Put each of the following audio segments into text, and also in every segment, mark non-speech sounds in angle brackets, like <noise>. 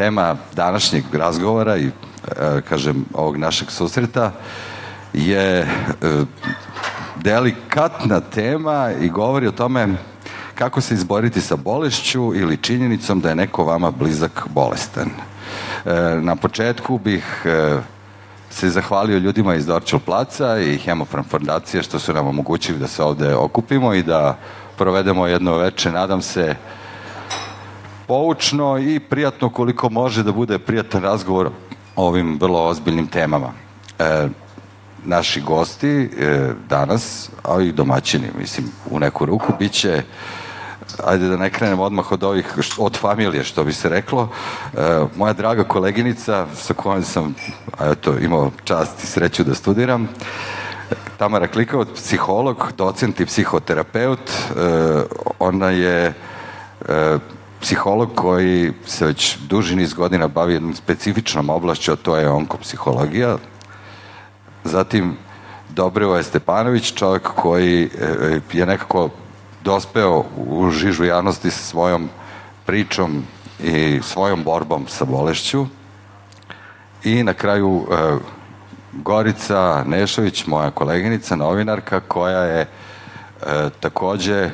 tema današnjeg razgovora i, e, kažem, ovog našeg susreta je e, delikatna tema i govori o tome kako se izboriti sa bolešću ili činjenicom da je neko vama blizak bolestan. Na početku bih se zahvalio ljudima iz Dorčel placa i Hemofram fondacije što su nam omogućili da se ovde okupimo i da provedemo jedno veče, nadam se, poučno i prijatno koliko može da bude prijatan razgovor o ovim vrlo ozbiljnim temama. E, naši gosti e, danas, a i domaćini, mislim, u neku ruku, bit će ajde da ne krenem odmah od ovih, od familije, što bi se reklo. E, moja draga koleginica sa kojom sam eto, imao čast i sreću da studiram, Tamara Klikovac, psiholog, docent i psihoterapeut. E, ona je e, psiholog koji se već duži niz godina bavi jednom specifičnom oblašću, a to je onkopsihologija. Zatim, Dobrivoje Stepanović, čovjek koji e, je nekako dospeo u žižu javnosti sa svojom pričom i svojom borbom sa bolešću. I na kraju e, Gorica Nešović, moja koleginica, novinarka, koja je e, takođe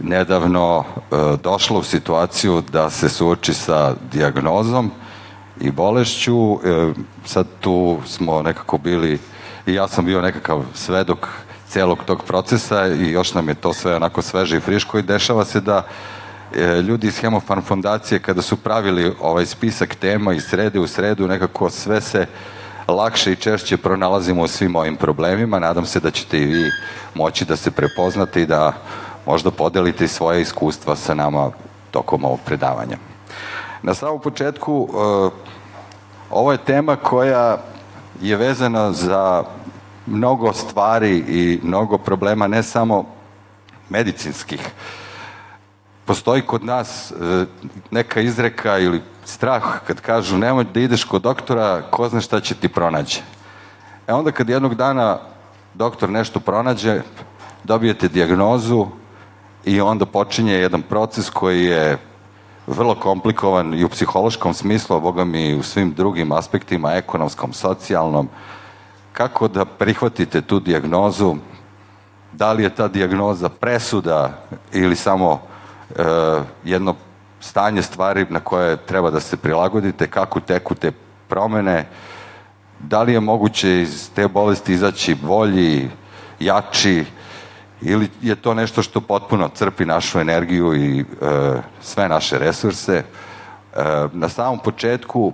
nedavno e, došla u situaciju da se suoči sa diagnozom i bolešću. E, sad tu smo nekako bili, i ja sam bio nekakav svedok celog tog procesa i još nam je to sve onako sveže i friško i dešava se da e, ljudi iz Hemofarm fondacije kada su pravili ovaj spisak tema iz srede u sredu nekako sve se lakše i češće pronalazimo u svim ovim problemima. Nadam se da ćete i vi moći da se prepoznate i da možda podelite svoje iskustva sa nama tokom ovog predavanja. Na samom početku, uh, ovo je tema koja je vezana za mnogo stvari i mnogo problema, ne samo medicinskih. Postoji kod nas uh, neka izreka ili strah kad kažu nemoj da ideš kod doktora, ko zna šta će ti pronađe. E onda kad jednog dana doktor nešto pronađe, dobijete diagnozu, i onda počinje jedan proces koji je vrlo komplikovan i u psihološkom smislu, a boga mi i u svim drugim aspektima, ekonomskom, socijalnom, kako da prihvatite tu diagnozu, da li je ta diagnoza presuda ili samo e, jedno stanje stvari na koje treba da se prilagodite, kako teku te promene, da li je moguće iz te bolesti izaći bolji, jači, ili je to nešto što potpuno crpi našu energiju i e, sve naše resurse. E, na samom početku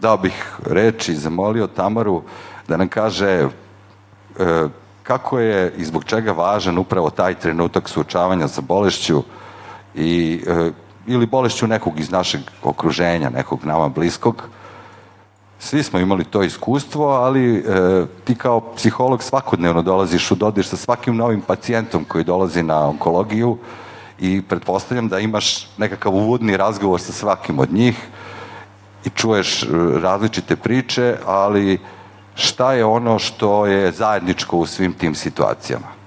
dao bih reč i zamolio Tamaru da nam kaže e, kako je i zbog čega važan upravo taj trenutak suočavanja sa bolešću i, e, ili bolešću nekog iz našeg okruženja, nekog nama bliskog, Svi smo imali to iskustvo, ali e, ti kao psiholog svakodnevno dolaziš u dodir sa svakim novim pacijentom koji dolazi na onkologiju i pretpostavljam da imaš nekakav uvodni razgovor sa svakim od njih i čuješ e, različite priče, ali šta je ono što je zajedničko u svim tim situacijama?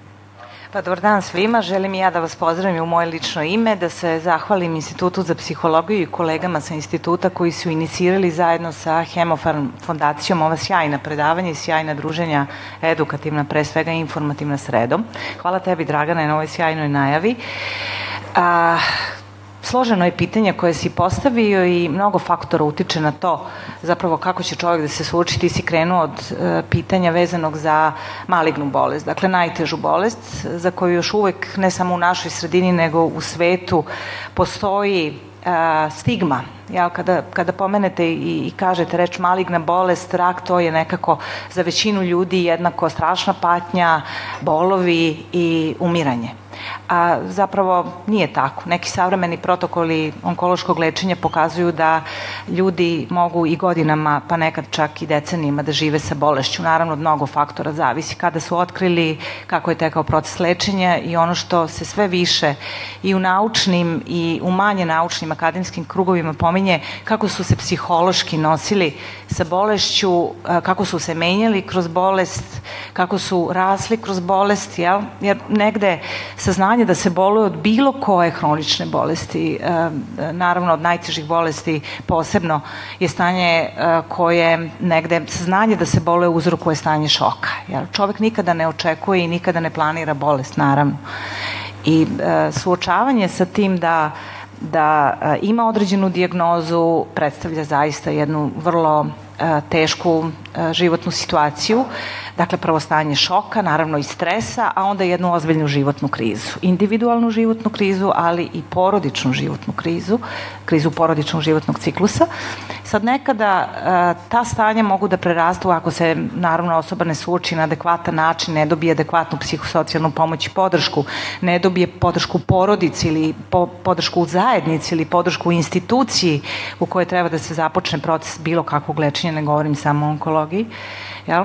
Pa dobar dan svima, želim i ja da vas pozdravim u moje lično ime, da se zahvalim Institutu za psihologiju i kolegama sa instituta koji su inicirali zajedno sa Hemofarm fondacijom ova sjajna predavanja i sjajna druženja edukativna, pre svega informativna sredom. Hvala tebi Dragane na ovoj sjajnoj najavi. A, Složeno je pitanje koje si postavio i mnogo faktora utiče na to zapravo kako će čovjek da se suoči. Ti si krenuo od e, pitanja vezanog za malignu bolest, dakle najtežu bolest za koju još uvek ne samo u našoj sredini nego u svetu postoji e, stigma. Ja, kada, kada pomenete i, i kažete reč maligna bolest, rak, to je nekako za većinu ljudi jednako strašna patnja, bolovi i umiranje a zapravo nije tako. Neki savremeni protokoli onkološkog lečenja pokazuju da ljudi mogu i godinama, pa nekad čak i decenijima da žive sa bolešću. Naravno, od mnogo faktora zavisi kada su otkrili, kako je tekao proces lečenja i ono što se sve više i u naučnim i u manje naučnim akademskim krugovima pominje kako su se psihološki nosili sa bolešću, kako su se menjali kroz bolest, kako su rasli kroz bolest, jel? jer negde saznanje da se boluje od bilo koje hronične bolesti, naravno od najtežih bolesti posebno je stanje koje negde, saznanje da se boluje uzrokuje stanje šoka. Jer čovek nikada ne očekuje i nikada ne planira bolest, naravno. I suočavanje sa tim da da ima određenu dijagnozu predstavlja zaista jednu vrlo tešku životnu situaciju Dakle, prvo stanje šoka, naravno i stresa, a onda jednu ozbiljnu životnu krizu. Individualnu životnu krizu, ali i porodičnu životnu krizu, krizu porodičnog životnog ciklusa. Sad nekada ta stanja mogu da prerastu ako se naravno osoba ne suoči na adekvatan način, ne dobije adekvatnu psihosocijalnu pomoć i podršku, ne dobije podršku porodici ili po, podršku u zajednici ili podršku u instituciji u kojoj treba da se započne proces bilo kakvog lečenja, ne govorim samo o onkologiji, jel?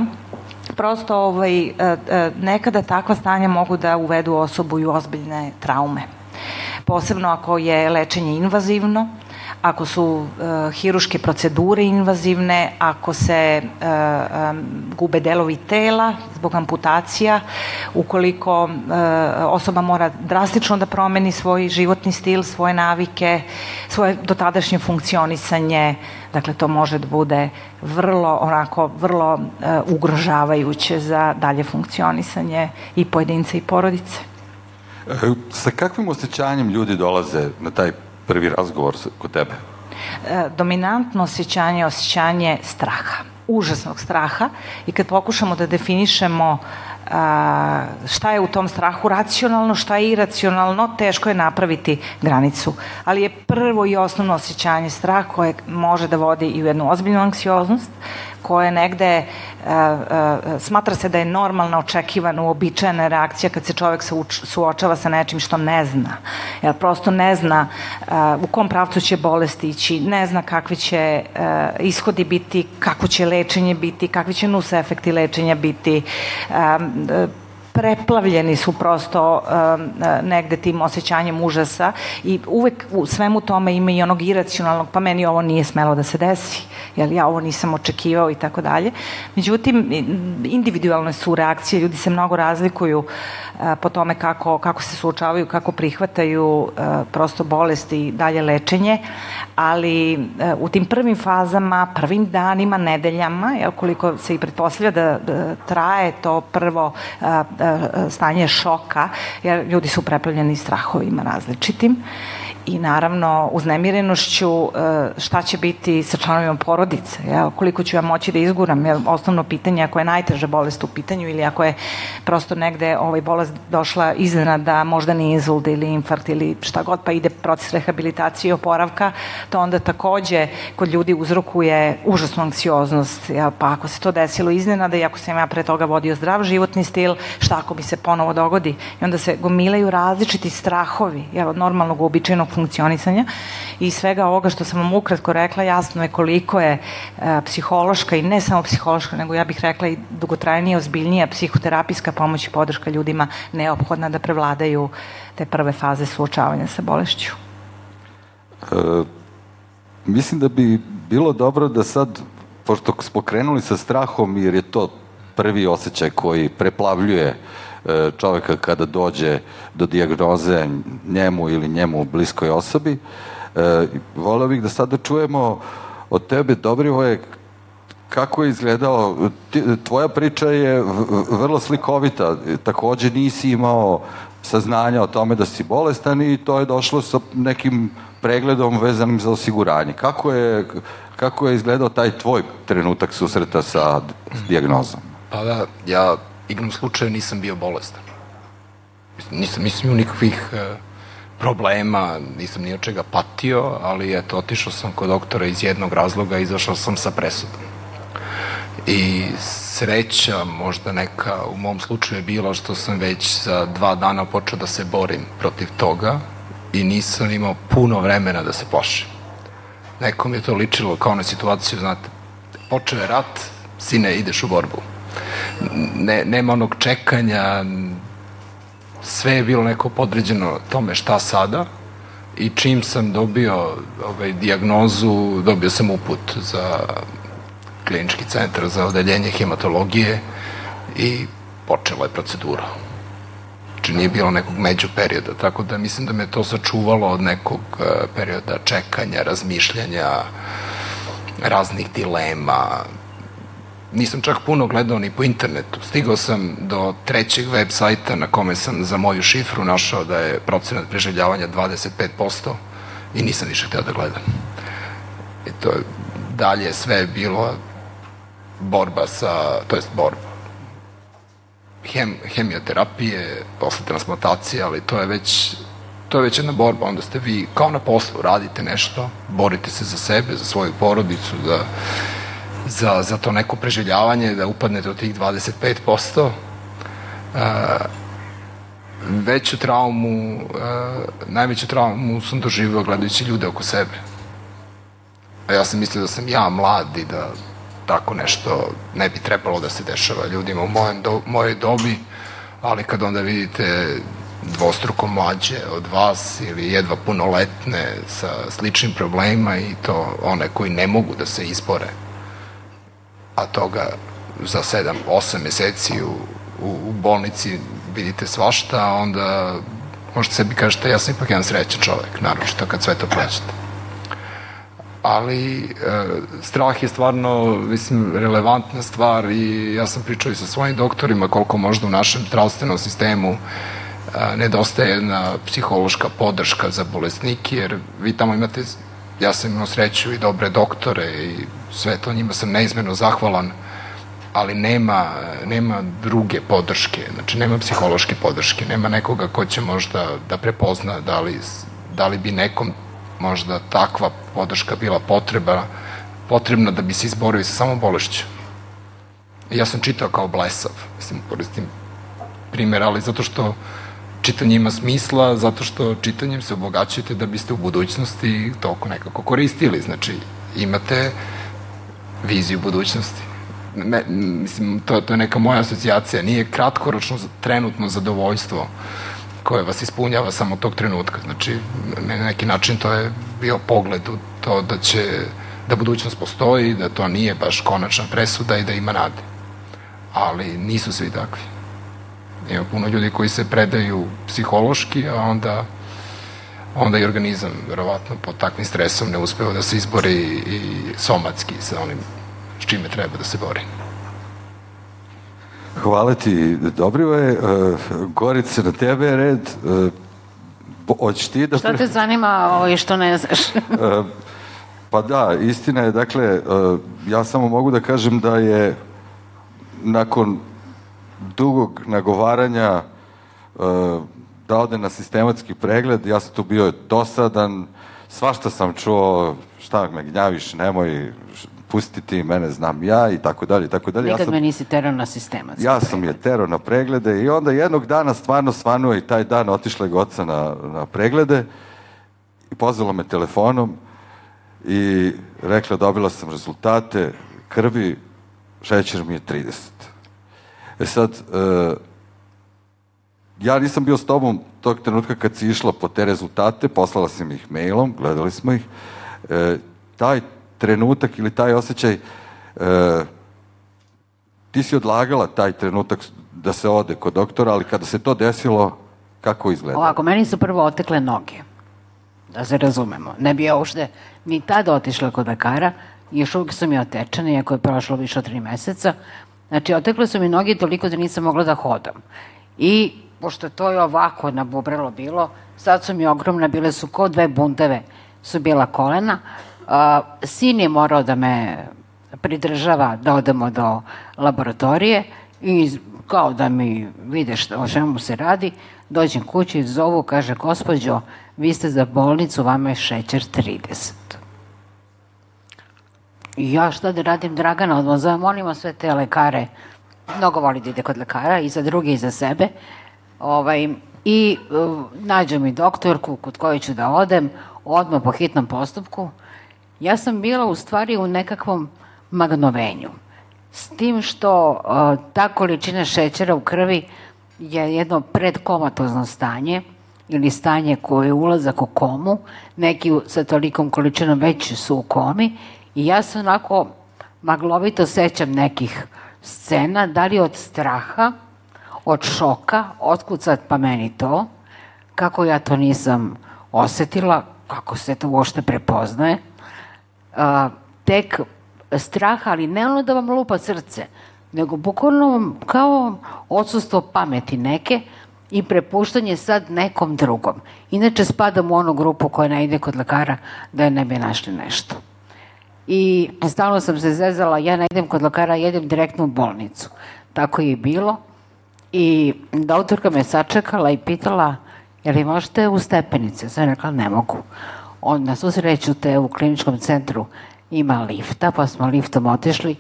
prosto ovaj, e, e, nekada takva stanja mogu da uvedu osobu i ozbiljne traume. Posebno ako je lečenje invazivno, ako su uh, hiruške procedure invazivne, ako se uh, um, gube delovi tela zbog amputacija, ukoliko uh, osoba mora drastično da promeni svoj životni stil, svoje navike, svoje dotadašnje funkcionisanje, dakle to može da bude vrlo onako vrlo uh, ugrožavajuće za dalje funkcionisanje i pojedinca i porodice. Sa kakvim osjećanjem ljudi dolaze na taj prvi razgovor kod tebe? E, dominantno osjećanje, osjećanje straha, užasnog straha i kad pokušamo da definišemo a, šta je u tom strahu racionalno, šta je iracionalno, teško je napraviti granicu. Ali je prvo i osnovno osjećanje strah koje može da vodi i u jednu ozbiljnu anksioznost, koje negde uh, uh, smatra se da je normalna, očekivana, uobičajena reakcija kad se čovek suočava sa nečim što ne zna. Jer prosto ne zna uh, u kom pravcu će bolest ići, ne zna kakvi će ishodi biti, kako će lečenje biti, kakvi će nus efekti lečenja biti, preplavljeni su prosto um, negde tim osjećanjem užasa i uvek u svemu tome ima i onog iracionalnog, pa meni ovo nije smelo da se desi, jer ja ovo nisam očekivao i tako dalje. Međutim, individualne su reakcije, ljudi se mnogo razlikuju uh, po tome kako, kako se suočavaju, kako prihvataju uh, prosto bolesti i dalje lečenje, ali uh, u tim prvim fazama, prvim danima, nedeljama, jel, koliko se i pretpostavlja da, da traje to prvo stanje šoka, jer ljudi su preplavljeni strahovima različitim i naravno uznemirenošću e, šta će biti sa članovima porodice, ja, koliko ću ja moći da izguram, jer osnovno pitanje ako je najteža bolest u pitanju ili ako je prosto negde ovaj bolest došla iznenada, možda ni inzult ili infarkt ili šta god, pa ide proces rehabilitacije i oporavka, to onda takođe kod ljudi uzrokuje užasnu anksioznost, ja, pa ako se to desilo iznenada i ako sam ja pre toga vodio zdrav životni stil, šta ako mi se ponovo dogodi? I onda se gomilaju različiti strahovi, jel, od normalnog uobičajenog funkcionisanja i svega ovoga što sam vam ukratko rekla, jasno je koliko je e, psihološka i ne samo psihološka, nego ja bih rekla i dugotrajnija, ozbiljnija psihoterapijska pomoć i podrška ljudima neophodna da prevladaju te prve faze suočavanja sa bolešću. E, mislim da bi bilo dobro da sad, pošto smo krenuli sa strahom, jer je to prvi osjećaj koji preplavljuje uh, čoveka kada dođe do dijagnoze njemu ili njemu bliskoj osobi. E, voleo bih da sada čujemo od tebe, Dobrivoje, kako je izgledao, tvoja priča je vrlo slikovita, takođe nisi imao saznanja o tome da si bolestan i to je došlo sa nekim pregledom vezanim za osiguranje. Kako je, kako je izgledao taj tvoj trenutak susreta sa diagnozom? Pa da, ja igrom slučaju nisam bio bolestan. Nisam, nisam imao nikakvih e, problema, nisam ni od čega patio, ali eto, otišao sam kod doktora iz jednog razloga izašao sam sa presudom. I sreća možda neka u mom slučaju je bila što sam već za dva dana počeo da se borim protiv toga i nisam imao puno vremena da se pošem. Nekom je to ličilo kao na situaciju, znate, počeo je rat, sine, ideš u borbu ne, nema onog čekanja, sve je bilo neko podređeno tome šta sada i čim sam dobio ovaj, diagnozu, dobio sam uput za klinički centar za odeljenje hematologije i počela je procedura. Znači nije bilo nekog među perioda, tako da mislim da me to sačuvalo od nekog uh, perioda čekanja, razmišljanja, raznih dilema. Nisam čak puno gledao ni po internetu. Stigao sam do trećeg web sajta na kome sam za moju šifru našao da je procenat preživljavanja 25% i nisam više hteo da gledam. I to je dalje sve bilo borba sa, to jest borba, hem, hemioterapije, posle transplantacije, ali to je već to je već jedna borba, onda ste vi kao na poslu, radite nešto, borite se za sebe, za svoju porodicu, za, za, za to neko preživljavanje, da upadnete od tih 25%. Uh, veću traumu, uh, najveću traumu sam doživio gledajući ljude oko sebe. A ja sam mislio da sam ja mlad i da tako nešto ne bi trebalo da se dešava ljudima u mojem do, mojoj dobi, ali kad onda vidite dvostruko mlađe od vas ili jedva punoletne sa sličnim problemima i to one koji ne mogu da se izbore, a toga za 7-8 meseci u, u, u bolnici vidite svašta, onda možete sebi kažete ja sam ipak jedan srećan čovek, naročito kad sve to plaćate. Ali e, strah je stvarno, mislim, relevantna stvar i ja sam pričao i sa svojim doktorima koliko možda u našem zdravstvenom sistemu e, nedostaje jedna psihološka podrška za bolesnike, jer vi tamo imate, ja sam imao sreću i dobre doktore i sve to njima sam neizmjerno zahvalan, ali nema, nema druge podrške, znači nema psihološke podrške, nema nekoga ko će možda da prepozna da li, da li bi nekom možda takva podrška bila potreba, potrebna da bi se izborio sa samom bolešću. Ja sam čitao kao blesav, mislim, koristim primjer, ali zato što čitanje ima smisla, zato što čitanjem se obogaćujete da biste u budućnosti toliko nekako koristili. Znači, imate viziju budućnosti. Ne, mislim, to, to je neka moja asocijacija. Nije kratkoročno trenutno zadovoljstvo koje vas ispunjava samo tog trenutka. Znači, na neki način to je bio pogled u to da će da budućnost postoji, da to nije baš konačna presuda i da ima nade. Ali nisu svi takvi. Ima puno ljudi koji se predaju psihološki, a onda onda i organizam, verovatno, pod takvim stresom ne uspeva da se izbori i somatski sa onim s čime treba da se bori. Hvala ti, Dobrivoje. Uh, Gorice, na tebe je red. Uh, hoćeš ti da... Šta te zanima ovo i što ne znaš? uh, pa da, istina je, dakle, uh, ja samo mogu da kažem da je nakon dugog nagovaranja uh, da ode na sistematski pregled, ja sam tu bio dosadan, svašta sam čuo, šta me gnjaviš, nemoj, pustiti mene znam ja i tako dalje i tako dalje. Nikad ja sam, me nisi terao na sistemac. Ja sam je terao na preglede i onda jednog dana stvarno svanuo i taj dan otišla je goca na, na preglede i pozvala me telefonom i rekla dobila sam rezultate krvi, šećer mi je 30. E sad, e, ja nisam bio s tobom tog trenutka kad si išla po te rezultate, poslala sam ih mailom, gledali smo ih. E, taj trenutak ili taj osjećaj, e, ti si odlagala taj trenutak da se ode kod doktora, ali kada se to desilo, kako izgleda? Ovako, meni su prvo otekle noge, da se razumemo. Ne bi ja ušte ni tada otišla kod lekara, još uvijek su mi otečene, iako je prošlo više od tri meseca. Znači, otekle su mi noge toliko da nisam mogla da hodam. I, pošto to je ovako nabubralo bilo, sad su mi ogromne, bile su kao dve bunteve, su bila kolena, A, sin je morao da me pridržava da odemo do laboratorije i kao da mi vide što, o čemu se radi, dođem kući, zovu, kaže, gospođo, vi ste za bolnicu, vama je šećer 30. Ja šta da radim, Dragana, odmah molimo sve te lekare, mnogo voli da ide kod lekara, i za druge i za sebe, ovaj, i uh, nađem mi doktorku kod koje ću da odem, odmah po hitnom postupku, ja sam bila u stvari u nekakvom magnovenju. S tim što uh, ta količina šećera u krvi je jedno predkomatozno stanje ili stanje koje je ulazak u komu, neki sa tolikom količinom već su u komi i ja se onako maglovito sećam nekih scena, da li od straha, od šoka, otkud sad pa meni to, kako ja to nisam osetila, kako se to uopšte prepoznaje, a, tek strah, ali ne ono da vam lupa srce, nego bukvalno kao odsustvo pameti neke i prepuštanje sad nekom drugom. Inače spadam u onu grupu koja ne ide kod lekara da je ne bi našli nešto. I stalno sam se zezala, ja ne idem kod lekara, jedem direktno u bolnicu. Tako je i bilo. I doktorka me sačekala i pitala, je li možete u stepenice? Sam rekla, ne mogu. On, na susreću te u kliničkom centru ima lifta, pa smo liftom otišli.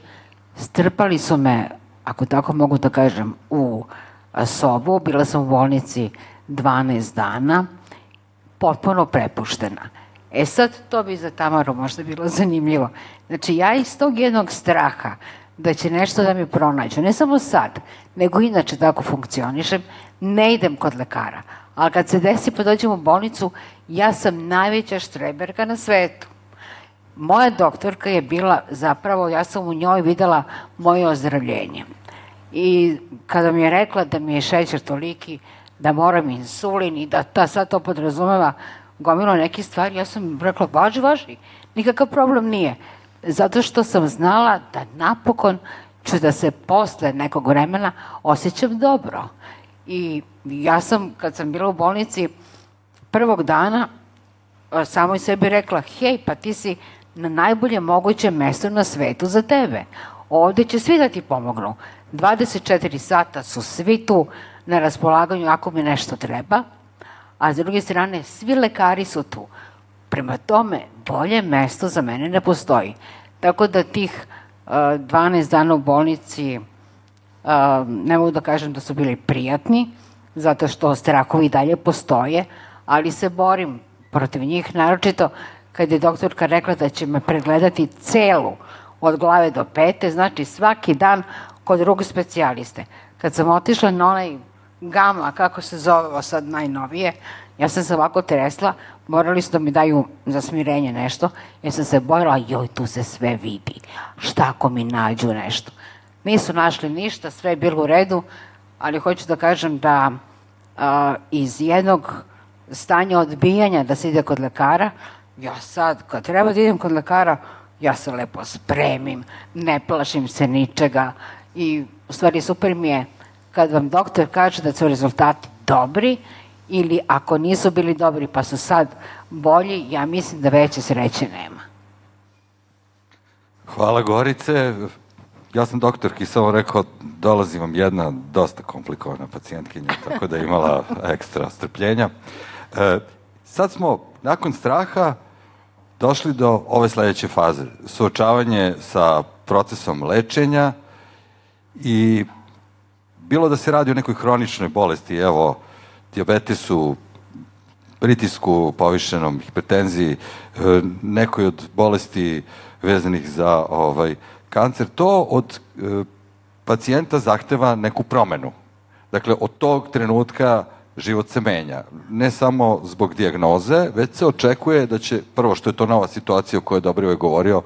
Strpali su me, ako tako mogu da kažem, u sobu. Bila sam u bolnici 12 dana, potpuno prepuštena. E sad, to bi za Tamaru možda bilo <laughs> zanimljivo. Znači, ja iz tog jednog straha da će nešto da mi pronađu, ne samo sad, nego inače tako funkcionišem, ne idem kod lekara. Ali kad se desi pa dođem u bolnicu, ja sam najveća štreberka na svetu. Moja doktorka je bila zapravo, ja sam u njoj videla moje ozdravljenje. I kada mi je rekla da mi je šećer toliki, da moram insulin i da ta sad to podrazumeva gomilo neke stvari, ja sam rekla, važi, važi, nikakav problem nije. Zato što sam znala da napokon ću da se posle nekog vremena osjećam dobro. I ja sam, kad sam bila u bolnici, prvog dana samo i sebi rekla, hej, pa ti si na najbolje moguće mesto na svetu za tebe. Ovde će svi da ti pomognu. 24 sata su svi tu na raspolaganju ako mi nešto treba, a s druge strane svi lekari su tu. Prema tome, bolje mesto za mene ne postoji. Tako da tih uh, 12 dana u bolnici uh, ne mogu da kažem da su bili prijatni, zato što strahovi dalje postoje, ali se borim protiv njih, naročito kad je doktorka rekla da će me pregledati celu od glave do pete, znači svaki dan kod drugog specijaliste. Kad sam otišla na onaj gama, kako se zove sad najnovije, ja sam se ovako tresla, morali su da mi daju za smirenje nešto, jer sam se bojila, joj, tu se sve vidi. Šta ako mi nađu nešto? Nisu našli ništa, sve je bilo u redu, ali hoću da kažem da a, iz jednog stanja odbijanja da se ide kod lekara, ja sad, kad treba da idem kod lekara, ja se lepo spremim, ne plašim se ničega i u stvari super mi je kad vam doktor kaže da su rezultati dobri ili ako nisu bili dobri pa su sad bolji, ja mislim da veće sreće nema. Hvala Gorice. Ja sam doktorki samo rekao, dolazi vam jedna dosta komplikovana pacijentkinja, tako da je imala <laughs> ekstra strpljenja. E, sad smo, nakon straha, došli do ove sledeće faze. Suočavanje sa procesom lečenja i bilo da se radi o nekoj hroničnoj bolesti, evo, diabetesu, pritisku povišenom, hipertenziji, e, nekoj od bolesti vezanih za ovaj kancer, to od e, pacijenta zahteva neku promenu. Dakle, od tog trenutka život se menja. Ne samo zbog dijagnoze, već se očekuje da će, prvo što je to nova situacija o kojoj Dobrivo je govorio,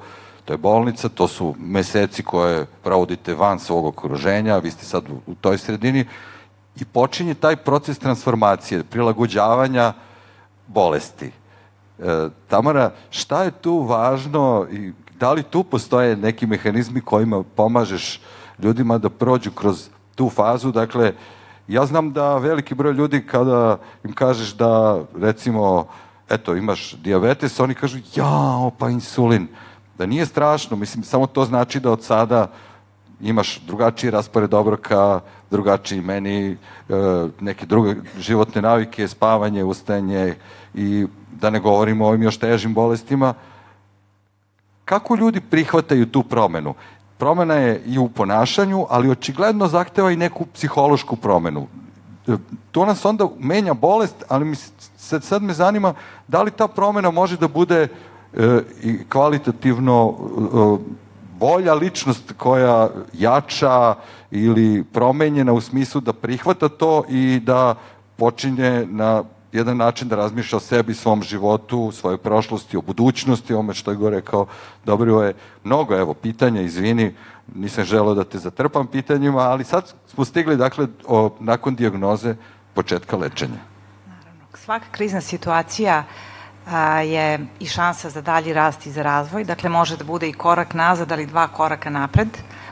to je bolnica, to su meseci koje provodite van svog okruženja, vi ste sad u, toj sredini i počinje taj proces transformacije, prilagođavanja bolesti. E, Tamara, šta je tu važno i da li tu postoje neki mehanizmi kojima pomažeš ljudima da prođu kroz tu fazu? Dakle, ja znam da veliki broj ljudi kada im kažeš da recimo eto imaš diabetes, oni kažu jao pa insulin. Da nije strašno, mislim samo to znači da od sada imaš drugačiji raspored obroka, drugačiji meni, e, neke druge životne navike, spavanje, ustajanje i da ne govorimo o ovim još težim bolestima. Kako ljudi prihvataju tu promenu? Promena je i u ponašanju, ali očigledno zahteva i neku psihološku promenu. E, to nas onda menja bolest, ali mi sad, sad me zanima da li ta promena može da bude e, i kvalitativno e, bolja ličnost koja jača ili promenjena u smislu da prihvata to i da počinje na jedan način da razmišlja o sebi, svom životu, svojoj prošlosti, o budućnosti, ome što je go rekao, dobro je mnogo, evo, pitanja, izvini, nisam želeo da te zatrpam pitanjima, ali sad smo stigli, dakle, o, nakon dijagnoze početka lečenja. Naravno, svaka krizna situacija a, je i šansa za dalji rast i za razvoj, dakle može da bude i korak nazad, ali dva koraka napred.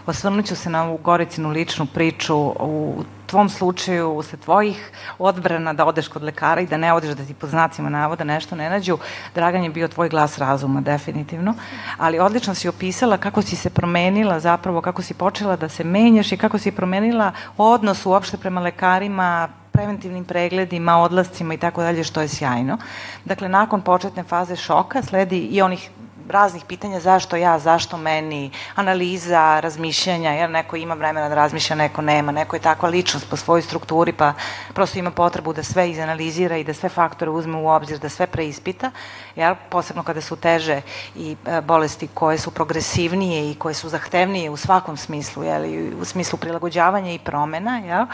Osvrnut ću se na ovu Goricinu ličnu priču. U tvom slučaju, usled tvojih odbrana da odeš kod lekara i da ne odeš da ti po znacima navoda nešto ne nađu, Dragan je bio tvoj glas razuma, definitivno, ali odlično si opisala kako si se promenila zapravo, kako si počela da se menjaš i kako si promenila odnos uopšte prema lekarima, preventivnim pregledima, odlascima i tako dalje, što je sjajno. Dakle, nakon početne faze šoka sledi i onih raznih pitanja zašto ja, zašto meni, analiza, razmišljanja, jer neko ima vremena da razmišlja, neko nema, neko je takva ličnost po svojoj strukturi, pa prosto ima potrebu da sve izanalizira i da sve faktore uzme u obzir, da sve preispita, jel? posebno kada su teže i e, bolesti koje su progresivnije i koje su zahtevnije u svakom smislu, jel? u smislu prilagođavanja i promena, jel?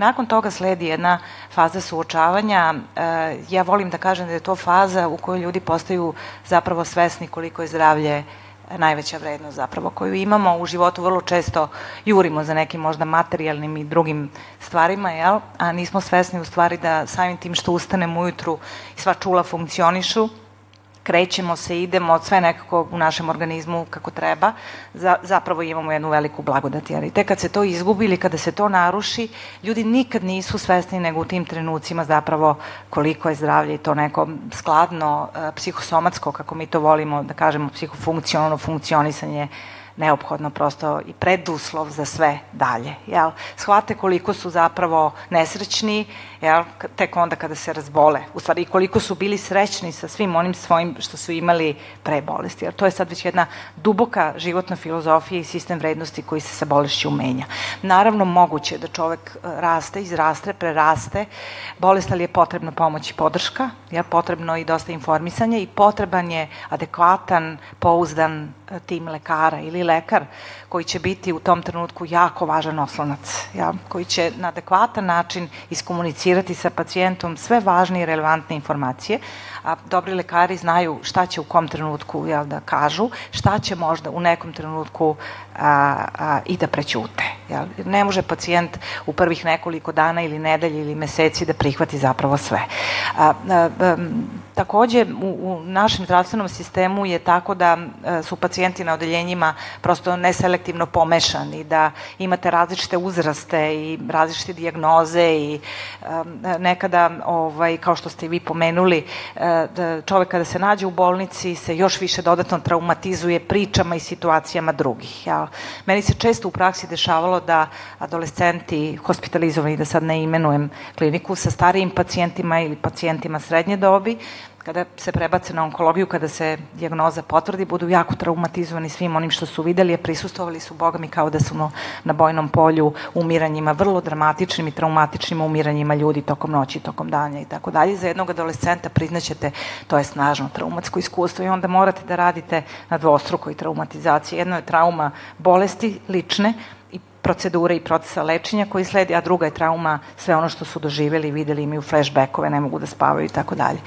Nakon toga sledi jedna faza suočavanja. E, ja volim da kažem da je to faza u kojoj ljudi postaju zapravo svesni koliko je zdravlje najveća vrednost zapravo koju imamo u životu vrlo često jurimo za nekim možda materijalnim i drugim stvarima, jel? a nismo svesni u stvari da samim tim što ustanemo ujutru i sva čula funkcionišu, krećemo se, idemo, sve nekako u našem organizmu kako treba, za, zapravo imamo jednu veliku blagodat. Jer i te kad se to izgubi ili kada se to naruši, ljudi nikad nisu svesni nego u tim trenucima zapravo koliko je zdravlje to neko skladno, eh, psihosomatsko, kako mi to volimo da kažemo, psihofunkcionalno funkcionisanje neophodno prosto i preduslov za sve dalje. Jel? Shvate koliko su zapravo nesrećni, jel? tek onda kada se razbole. U stvari, koliko su bili srećni sa svim onim svojim što su imali pre bolesti. Jer to je sad već jedna duboka životna filozofija i sistem vrednosti koji se sa bolešću menja. Naravno, moguće da čovek e, raste, izraste, preraste bolest, ali je potrebna pomoć i podrška, je potrebno i dosta informisanja i potreban je adekvatan, pouzdan e, tim lekara ili lekar koji će biti u tom trenutku jako važan oslonac, ja, koji će na adekvatan način iskomunicirati sa pacijentom sve važne i relevantne informacije, a dobri lekari znaju šta će u kom trenutku jel, da kažu, šta će možda u nekom trenutku a, a, i da prećute. Jel? Ne može pacijent u prvih nekoliko dana ili nedelje ili meseci da prihvati zapravo sve. A, a, a, takođe, u, u našem zdravstvenom sistemu je tako da a, su pacijenti na odeljenjima prosto neselektivno pomešani, da imate različite uzraste i različite dijagnoze i a, nekada, ovaj, kao što ste i vi pomenuli, a, da čovek kada se nađe u bolnici se još više dodatno traumatizuje pričama i situacijama drugih. Ja, Meni se često u praksi dešavalo da adolescenti hospitalizovani, da sad ne imenujem kliniku, sa starijim pacijentima ili pacijentima srednje dobi, kada se prebace na onkologiju, kada se dijagnoza potvrdi, budu jako traumatizovani svim onim što su videli, a prisustovali su, boga mi, kao da su na bojnom polju umiranjima, vrlo dramatičnim i traumatičnim umiranjima ljudi tokom noći, tokom danja i tako dalje. Za jednog adolescenta priznaćete, to je snažno traumatsko iskustvo i onda morate da radite na dvostrukoj traumatizaciji. Jedno je trauma bolesti lične, procedure i procesa lečenja koji sledi, a druga je trauma sve ono što su doživjeli, videli, imaju flashbackove, ne mogu da spavaju i tako dalje.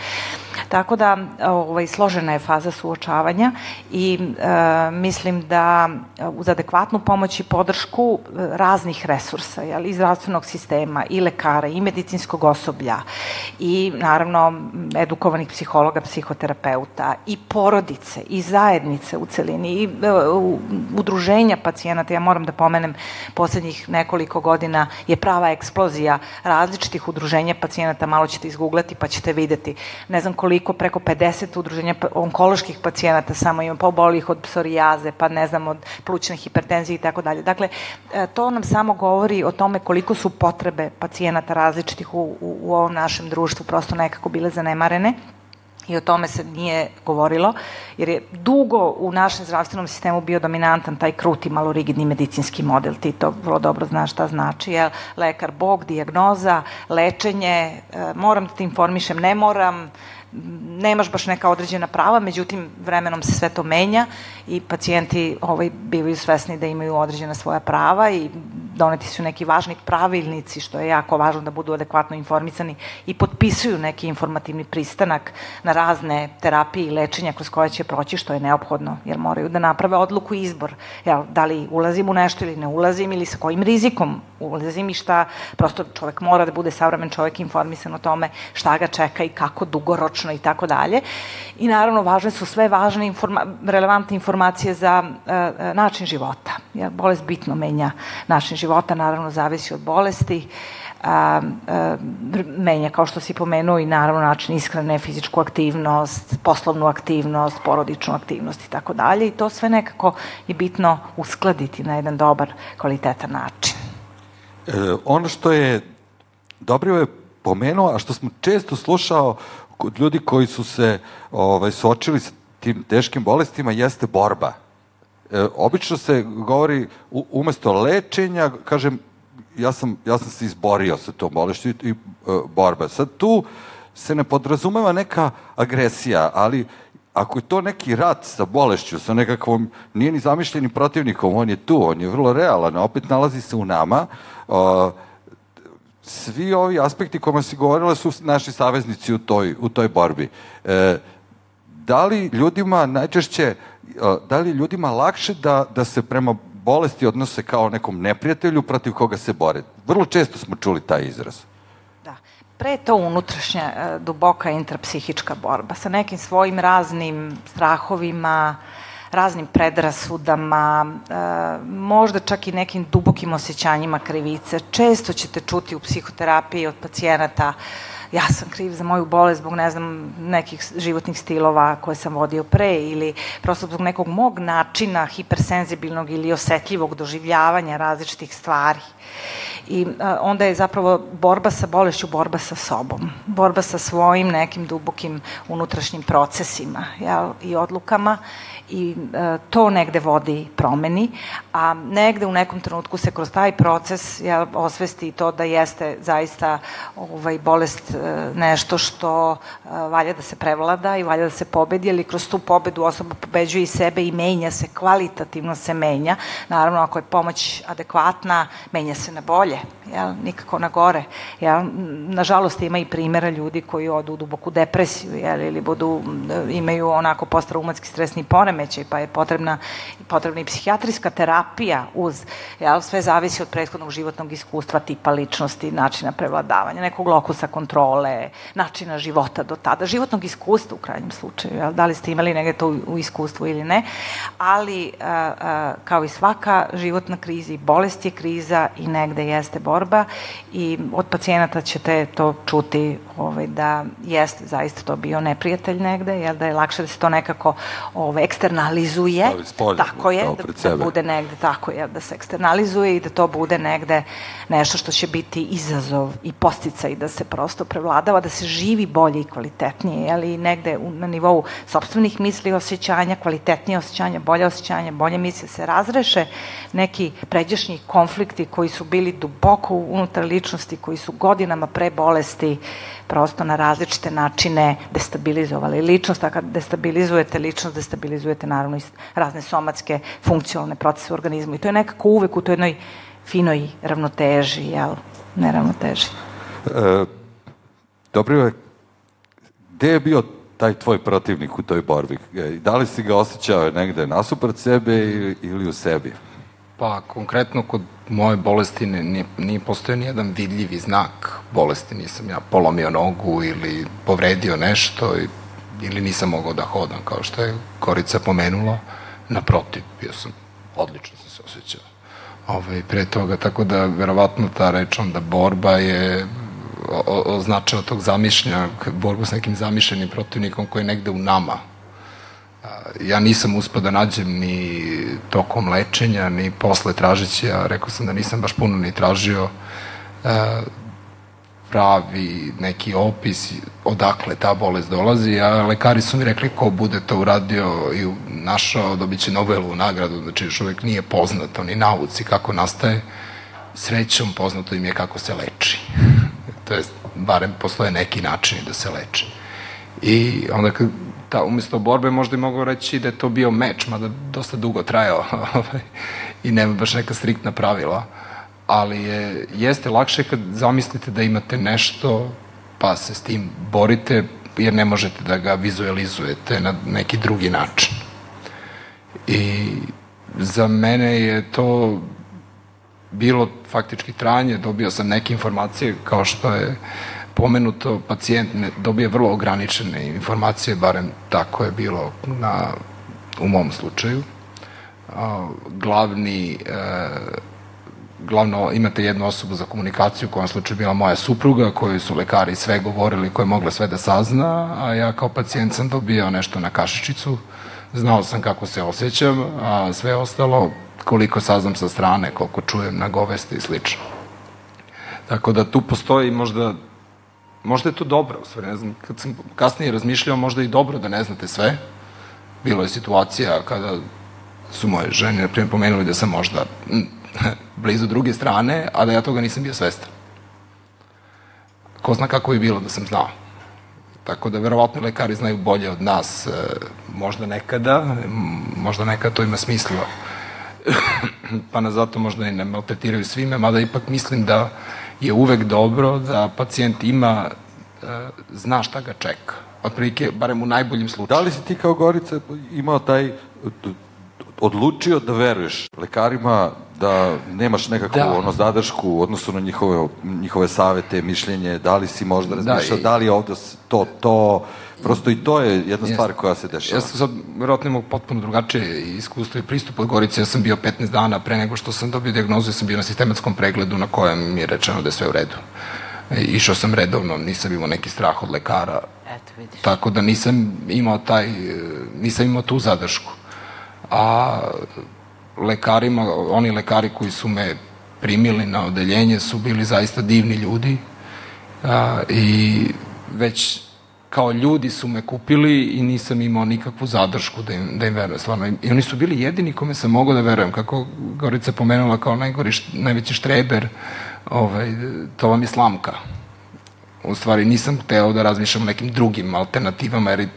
Tako da ovaj, složena je faza suočavanja i e, mislim da uz adekvatnu pomoć i podršku e, raznih resursa, jel, i zdravstvenog sistema, i lekara, i medicinskog osoblja, i naravno edukovanih psihologa, psihoterapeuta, i porodice, i zajednice u celini, i e, udruženja pacijenata, ja moram da pomenem poslednjih nekoliko godina je prava eksplozija različitih udruženja pacijenata, malo ćete izgooglati pa ćete videti. Ne znam koliko, preko 50 udruženja pa, onkoloških pacijenata samo ima, pa od psorijaze, pa ne znam, od plućne hipertenzije i tako dalje. Dakle, e, to nam samo govori o tome koliko su potrebe pacijenata različitih u, u, u ovom našem društvu prosto nekako bile zanemarene i o tome se nije govorilo, jer je dugo u našem zdravstvenom sistemu bio dominantan taj kruti, malo rigidni medicinski model. Ti to vrlo dobro znaš šta znači, jel? Lekar, bog, diagnoza, lečenje, e, moram da te informišem, ne moram, nemaš baš neka određena prava, međutim vremenom se sve to menja i pacijenti ovaj, bivaju svesni da imaju određena svoja prava i doneti su neki važni pravilnici, što je jako važno da budu adekvatno informisani i potpisuju neki informativni pristanak na razne terapije i lečenja kroz koje će proći, što je neophodno, jer moraju da naprave odluku i izbor. Jel, da li ulazim u nešto ili ne ulazim ili sa kojim rizikom ulazim i šta, prosto čovek mora da bude savremen čovek informisan o tome šta ga čeka i kako dugoročno i tako dalje. I naravno važne su sve važne informa relevantne informacije za uh, način života. Jer bolest bitno menja način života, naravno zavisi od bolesti. A, a, menja, kao što si pomenuo, i naravno način ishrane, fizičku aktivnost, poslovnu aktivnost, porodičnu aktivnost i tako dalje. I to sve nekako je bitno uskladiti na jedan dobar, kvalitetan način. E, ono što je dobro je pomenuo, a što smo često slušao ljudi koji su se ovaj, suočili sa tim teškim bolestima, jeste borba. E, obično se govori u, umesto lečenja, kažem, ja sam, ja sam se izborio sa tom bolešću i, i e, borba. Sad tu se ne podrazumeva neka agresija, ali ako je to neki rat sa bolešću, sa nekakvom, nije ni zamišljenim protivnikom, on je tu, on je vrlo realan, opet nalazi se u nama, uh, svi ovi aspekti kojima si govorila su naši saveznici u toj, u toj borbi. E, da li ljudima najčešće, e, da li ljudima lakše da, da se prema bolesti odnose kao nekom neprijatelju protiv koga se bore? Vrlo često smo čuli taj izraz. Da. Pre je to unutrašnja, e, duboka intrapsihička borba sa nekim svojim raznim strahovima, raznim predrasudama, e, možda čak i nekim dubokim osjećanjima krivice. Često ćete čuti u psihoterapiji od pacijenata ja sam kriv za moju bolest zbog, ne znam, nekih životnih stilova koje sam vodio pre ili prosto zbog nekog mog načina hipersenzibilnog ili osetljivog doživljavanja različitih stvari. I a, onda je zapravo borba sa bolešću, borba sa sobom, borba sa svojim nekim dubokim unutrašnjim procesima jel, i odlukama i e, to negde vodi promeni, a negde u nekom trenutku se kroz taj proces ja, osvesti to da jeste zaista ovaj, bolest e, nešto što e, valja da se prevlada i valja da se pobedi, ali kroz tu pobedu osoba pobeđuje i sebe i menja se, kvalitativno se menja. Naravno, ako je pomoć adekvatna, menja se na bolje, jel? nikako na gore. Jel? Nažalost, ima i primjera ljudi koji odu u duboku depresiju jel? ili budu, imaju onako postraumatski stresni poreme poremećaj, pa je potrebna, potrebna i psihijatrijska terapija uz, jel, sve zavisi od prethodnog životnog iskustva, tipa ličnosti, načina prevladavanja, nekog lokusa kontrole, načina života do tada, životnog iskustva u krajnjem slučaju, jel, da li ste imali negde to u, u iskustvu ili ne, ali a, a, kao i svaka životna kriza i bolest je kriza i negde jeste borba i od pacijenata ćete to čuti ovaj, da jeste zaista to bio neprijatelj negde, jel, da je lakše da se to nekako ovaj, eksternalizuje, spolje, tako je, da, da bude negde, tako je, da se eksternalizuje i da to bude negde nešto što će biti izazov i postica i da se prosto prevladava, da se živi bolje i kvalitetnije, ali negde u, na nivou sobstvenih misli i osjećanja, kvalitetnije osjećanja, bolje osjećanja, bolje misli, se razreše neki pređašnji konflikti koji su bili duboko unutar ličnosti, koji su godinama pre bolesti prosto na različite načine destabilizovali ličnost, a kad destabilizujete ličnost, destabilizujete naravno i razne somatske funkcionalne procese u organizmu i to je nekako uvek u toj jednoj finoj ravnoteži, jel? Neravnoteži. E, dobro je, gde je bio taj tvoj protivnik u toj borbi? E, da li si ga osjećao negde nasuprot sebe ili, ili u sebi? Pa, konkretno kod moje bolesti ne, nije, nije postojao ni jedan vidljivi znak bolesti. Nisam ja polomio nogu ili povredio nešto i, ili nisam mogao da hodam, kao što je Korica pomenula. Naprotiv, bio sam, odlično sam se osjećao. Ovaj, pre toga, tako da verovatno ta reč onda borba je označava tog zamišlja, borbu s nekim zamišljenim protivnikom koji je negde u nama, ja nisam uspio da nađem ni tokom lečenja, ni posle tražeći, ja rekao sam da nisam baš puno ni tražio e, pravi neki opis odakle ta bolest dolazi, a lekari su mi rekli ko bude to uradio i našao dobit će Nobelovu nagradu, znači još uvek nije poznato ni nauci kako nastaje, srećom poznato im je kako se leči. <laughs> to jest, barem postoje neki načini da se leči. I onda kad ta, umesto borbe možda i mogu reći da je to bio meč, mada dosta dugo trajao <laughs> ovaj, i nema baš neka striktna pravila. Ali je, jeste lakše kad zamislite da imate nešto pa se s tim borite jer ne možete da ga vizualizujete na neki drugi način. I za mene je to bilo faktički trajanje, dobio sam neke informacije kao što je pomenuto, pacijent ne, dobije vrlo ograničene informacije, barem tako je bilo na, u mom slučaju. A, glavni e, glavno imate jednu osobu za komunikaciju, u slučaju bila moja supruga, koju su lekari sve govorili, koja je mogla sve da sazna, a ja kao pacijent sam dobio nešto na kašičicu, znao sam kako se osjećam, a sve ostalo koliko saznam sa strane, koliko čujem na goveste i slično. Tako da tu postoji možda možda je to dobro, u stvari, ne znam, kad sam kasnije razmišljao, možda i dobro da ne znate sve. Bilo je situacija kada su moje žene, na primjer, pomenuli da sam možda <laughs> blizu druge strane, a da ja toga nisam bio svestan. Ko zna kako bi bilo da sam znao. Tako da verovatno lekari znaju bolje od nas, e, možda nekada, možda nekada to ima smisla, <clears throat> pa na zato možda i ne maltretiraju svime, mada ipak mislim da je uvek dobro da pacijent ima, e, zna šta ga čeka. Otprilike, barem u najboljim slučaju. Da li si ti kao Gorica imao taj odlučio da veruješ lekarima da nemaš nekakvu da. ono zadršku u odnosu na njihove, njihove savete, mišljenje, da li si možda da, razmišljao, da, i... da li je ovde to, to, prosto i to je jedna stvar Jeste. koja se dešava. Ja sam sad, vjerojatno imao potpuno drugačije iskustvo i pristup od Gorice, ja sam bio 15 dana pre nego što sam dobio diagnozu, ja sam bio na sistematskom pregledu na kojem mi je rečeno da je sve u redu. E, išao sam redovno, nisam imao neki strah od lekara. Eto, vidiš. Tako da nisam imao taj, nisam imao tu zadršku a lekarima, oni lekari koji su me primili na odeljenje su bili zaista divni ljudi a, i već kao ljudi su me kupili i nisam imao nikakvu zadršku da im, da im verujem. Stvarno. I oni su bili jedini kome sam mogao da verujem. Kako Gorica pomenula kao najgori, najveći štreber, ovaj, to vam je slamka. U stvari nisam hteo da razmišljam o nekim drugim alternativama, jer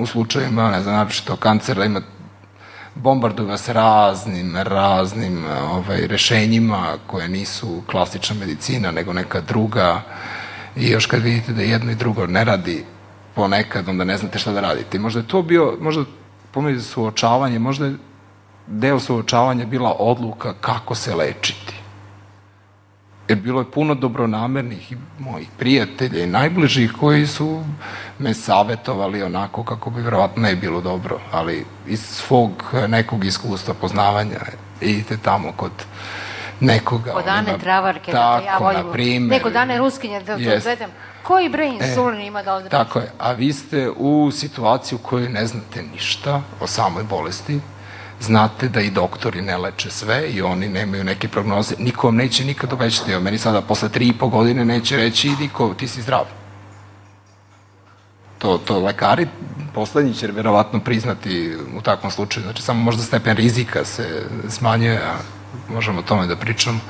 u slučajima, ne znam, napište kancera ima bombarduju vas raznim, raznim ovaj, rešenjima koje nisu klasična medicina, nego neka druga i još kad vidite da jedno i drugo ne radi ponekad, onda ne znate šta da radite. Možda je to bio, možda pomenite suočavanje, možda je deo suočavanja bila odluka kako se lečiti. Jer bilo je puno dobronamernih i mojih prijatelja i najbližih koji su me savetovali onako kako bi verovatno ne bilo dobro, ali iz svog nekog iskustva poznavanja idite tamo kod nekoga. Kod Ane Travarke, tako, da ja volim. Primer, neko Dane Ruskinje, da to gledam. Koji bre insulin e, ima da odraži? Tako je, a vi ste u situaciji u kojoj ne znate ništa o samoj bolesti, znate da i doktori ne leče sve i oni nemaju neke prognoze. Niko vam neće nikad obećati. Evo, meni sada posle tri i po godine neće reći niko, ti si zdrav. To, to lekari poslednji će verovatno priznati u takvom slučaju. Znači, samo možda stepen rizika se smanjuje, a možemo o tome da pričamo.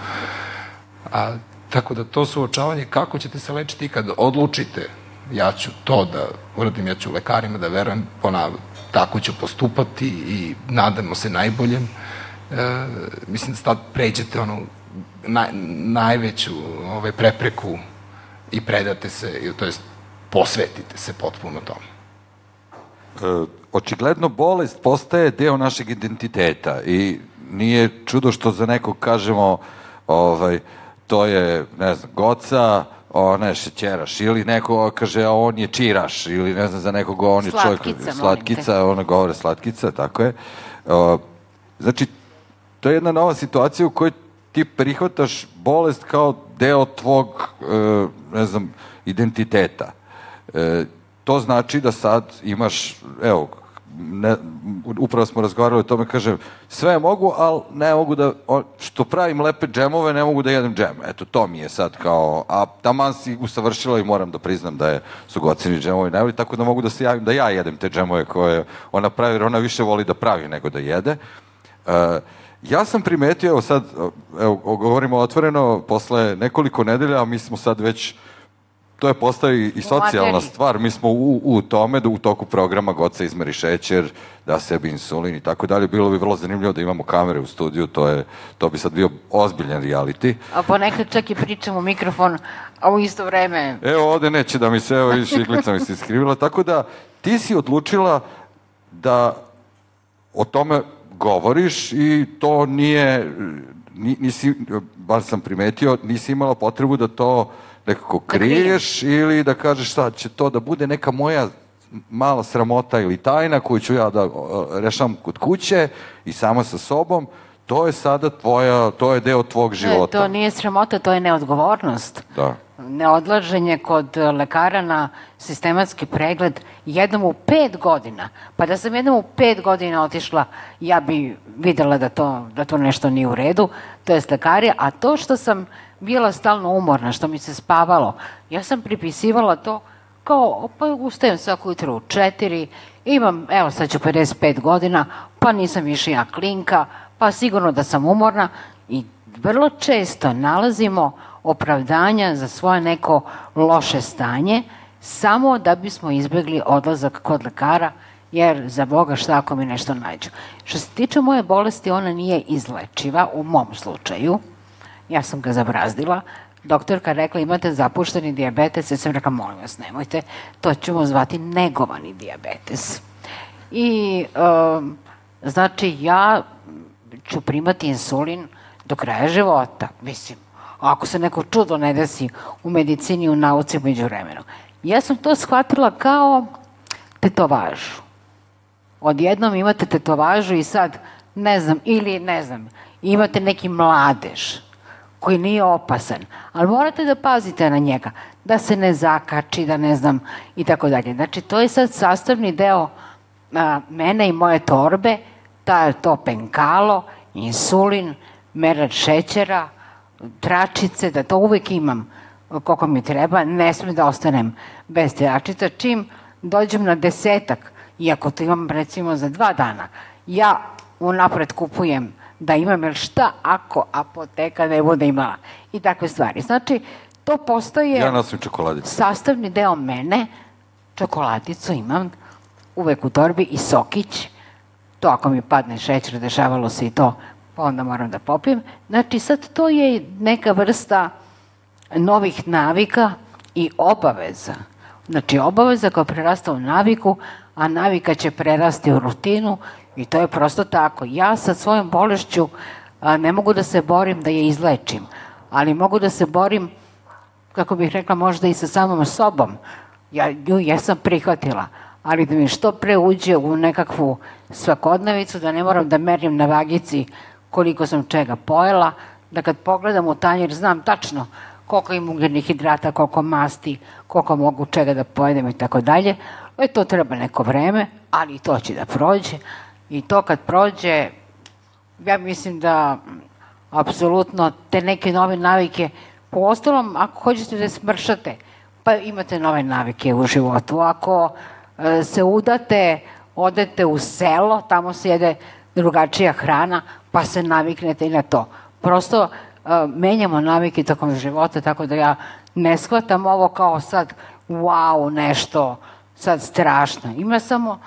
A, tako da to suočavanje, kako ćete se lečiti kad odlučite ja ću to da uradim, ja ću lekarima da verujem, ponavljam, tako ću postupati i nadamo se najboljem. E, mislim da sad pređete onu naj, najveću ovaj, prepreku i predate se, to jest posvetite se potpuno tome. E, očigledno bolest postaje deo našeg identiteta i nije čudo što za nekog kažemo ovaj, to je, ne znam, goca, ona je šećeraš, ili neko kaže, a on je čiraš, ili ne znam, za nekog on je čovjek, slatkica, ona govore slatkica, tako je. O, znači, to je jedna nova situacija u kojoj ti prihvataš bolest kao deo tvog, e, ne znam, identiteta. E, to znači da sad imaš, evo, ne, upravo smo razgovarali o tome, kažem, sve mogu, ali ne mogu da, što pravim lepe džemove, ne mogu da jedem džem. Eto, to mi je sad kao, a taman si usavršila i moram da priznam da je, su gocini džemovi najbolji, tako da mogu da se javim da ja jedem te džemove koje ona pravi, jer ona više voli da pravi nego da jede. Uh, ja sam primetio, evo sad, evo, govorimo otvoreno, posle nekoliko nedelja, a mi smo sad već to je postao i, i socijalna stvar. Mi smo u, u tome da u toku programa God se izmeri šećer, da sebi insulin i tako dalje. Bilo bi vrlo zanimljivo da imamo kamere u studiju, to, je, to bi sad bio ozbiljan reality. A ponekad čak i pričam u mikrofon, a u isto vreme... Evo, ovde neće da mi se, evo, vidiš, iglica mi se iskrivila. Tako da, ti si odlučila da o tome govoriš i to nije, ni- nisi, bar sam primetio, nisi imala potrebu da to nekako kriješ ili da kažeš sad će to da bude neka moja mala sramota ili tajna koju ću ja da rešam kod kuće i sama sa sobom, to je sada tvoja, to je deo tvog Ne, života. to nije sramota, to je neodgovornost. Da. neodlaženje kod e, lekara na sistematski pregled jednom u pet godina. Pa da sam jednom u pet godina otišla, ja bi videla da to, da to nešto nije u redu, to je lekari, a to što sam bila stalno umorna, što mi se spavalo, ja sam pripisivala to kao, pa ustajem svako jutro u četiri, imam, evo sad ću 55 godina, pa nisam više ja klinka, pa sigurno da sam umorna i vrlo često nalazimo opravdanja za svoje neko loše stanje samo da bismo izbegli odlazak kod lekara jer za Boga šta ako mi nešto nađu. Što se tiče moje bolesti, ona nije izlečiva u mom slučaju. Ja sam ga zabrazdila. Doktorka rekla imate zapušteni dijabetes, ja sam rekla molim vas nemojte, to ćemo zvati negovani dijabetes. I um, znači ja ću primati insulin do kraja života, mislim. Ako se neko čudo ne desi u medicini, u nauci među vremenu. Ja sam to shvatila kao tetovažu. Odjednom imate tetovažu i sad, ne znam, ili ne znam, imate neki mladež koji nije opasan, ali morate da pazite na njega, da se ne zakači, da ne znam, i tako dalje. Znači, to je sad sastavni deo a, mene i moje torbe, ta, to penkalo, insulin, merač šećera, tračice, da to uvek imam koliko mi treba, ne smem da ostanem bez tračica. Čim dođem na desetak, iako to imam recimo za dva dana, ja unapred kupujem da imam, jer šta ako apoteka ne bude imala i takve stvari. Znači, to postaje Ja nosim čokoladicu. sastavni deo mene, čokoladicu imam uvek u torbi i sokić, to ako mi padne šećer, dešavalo se i to, pa onda moram da popijem. Znači sad to je neka vrsta novih navika i obaveza. Znači obaveza koja prerasta u naviku, a navika će prerasti u rutinu i to je prosto tako. Ja sa svojom bolešću a, ne mogu da se borim da je izlečim, ali mogu da se borim kako bih rekla, možda i sa samom sobom. Ja nju jesam prihvatila, ali da mi što pre uđe u nekakvu svakodnevicu, da ne moram da merim na vagici koliko sam čega pojela, da kad pogledam u tanjer znam tačno koliko im ugljenih hidrata, koliko masti, koliko mogu čega da pojedem i tako dalje. E, to treba neko vreme, ali to će da prođe. I to kad prođe, ja mislim da apsolutno te neke nove navike, po ostalom, ako hoćete da smršate, pa imate nove navike u životu. Ako e, se udate, odete u selo, tamo se jede drugačija hrana, pa se naviknete i na to. Prosto e, menjamo navike tokom života, tako da ja ne shvatam ovo kao sad wow, nešto sad strašno. Ima samo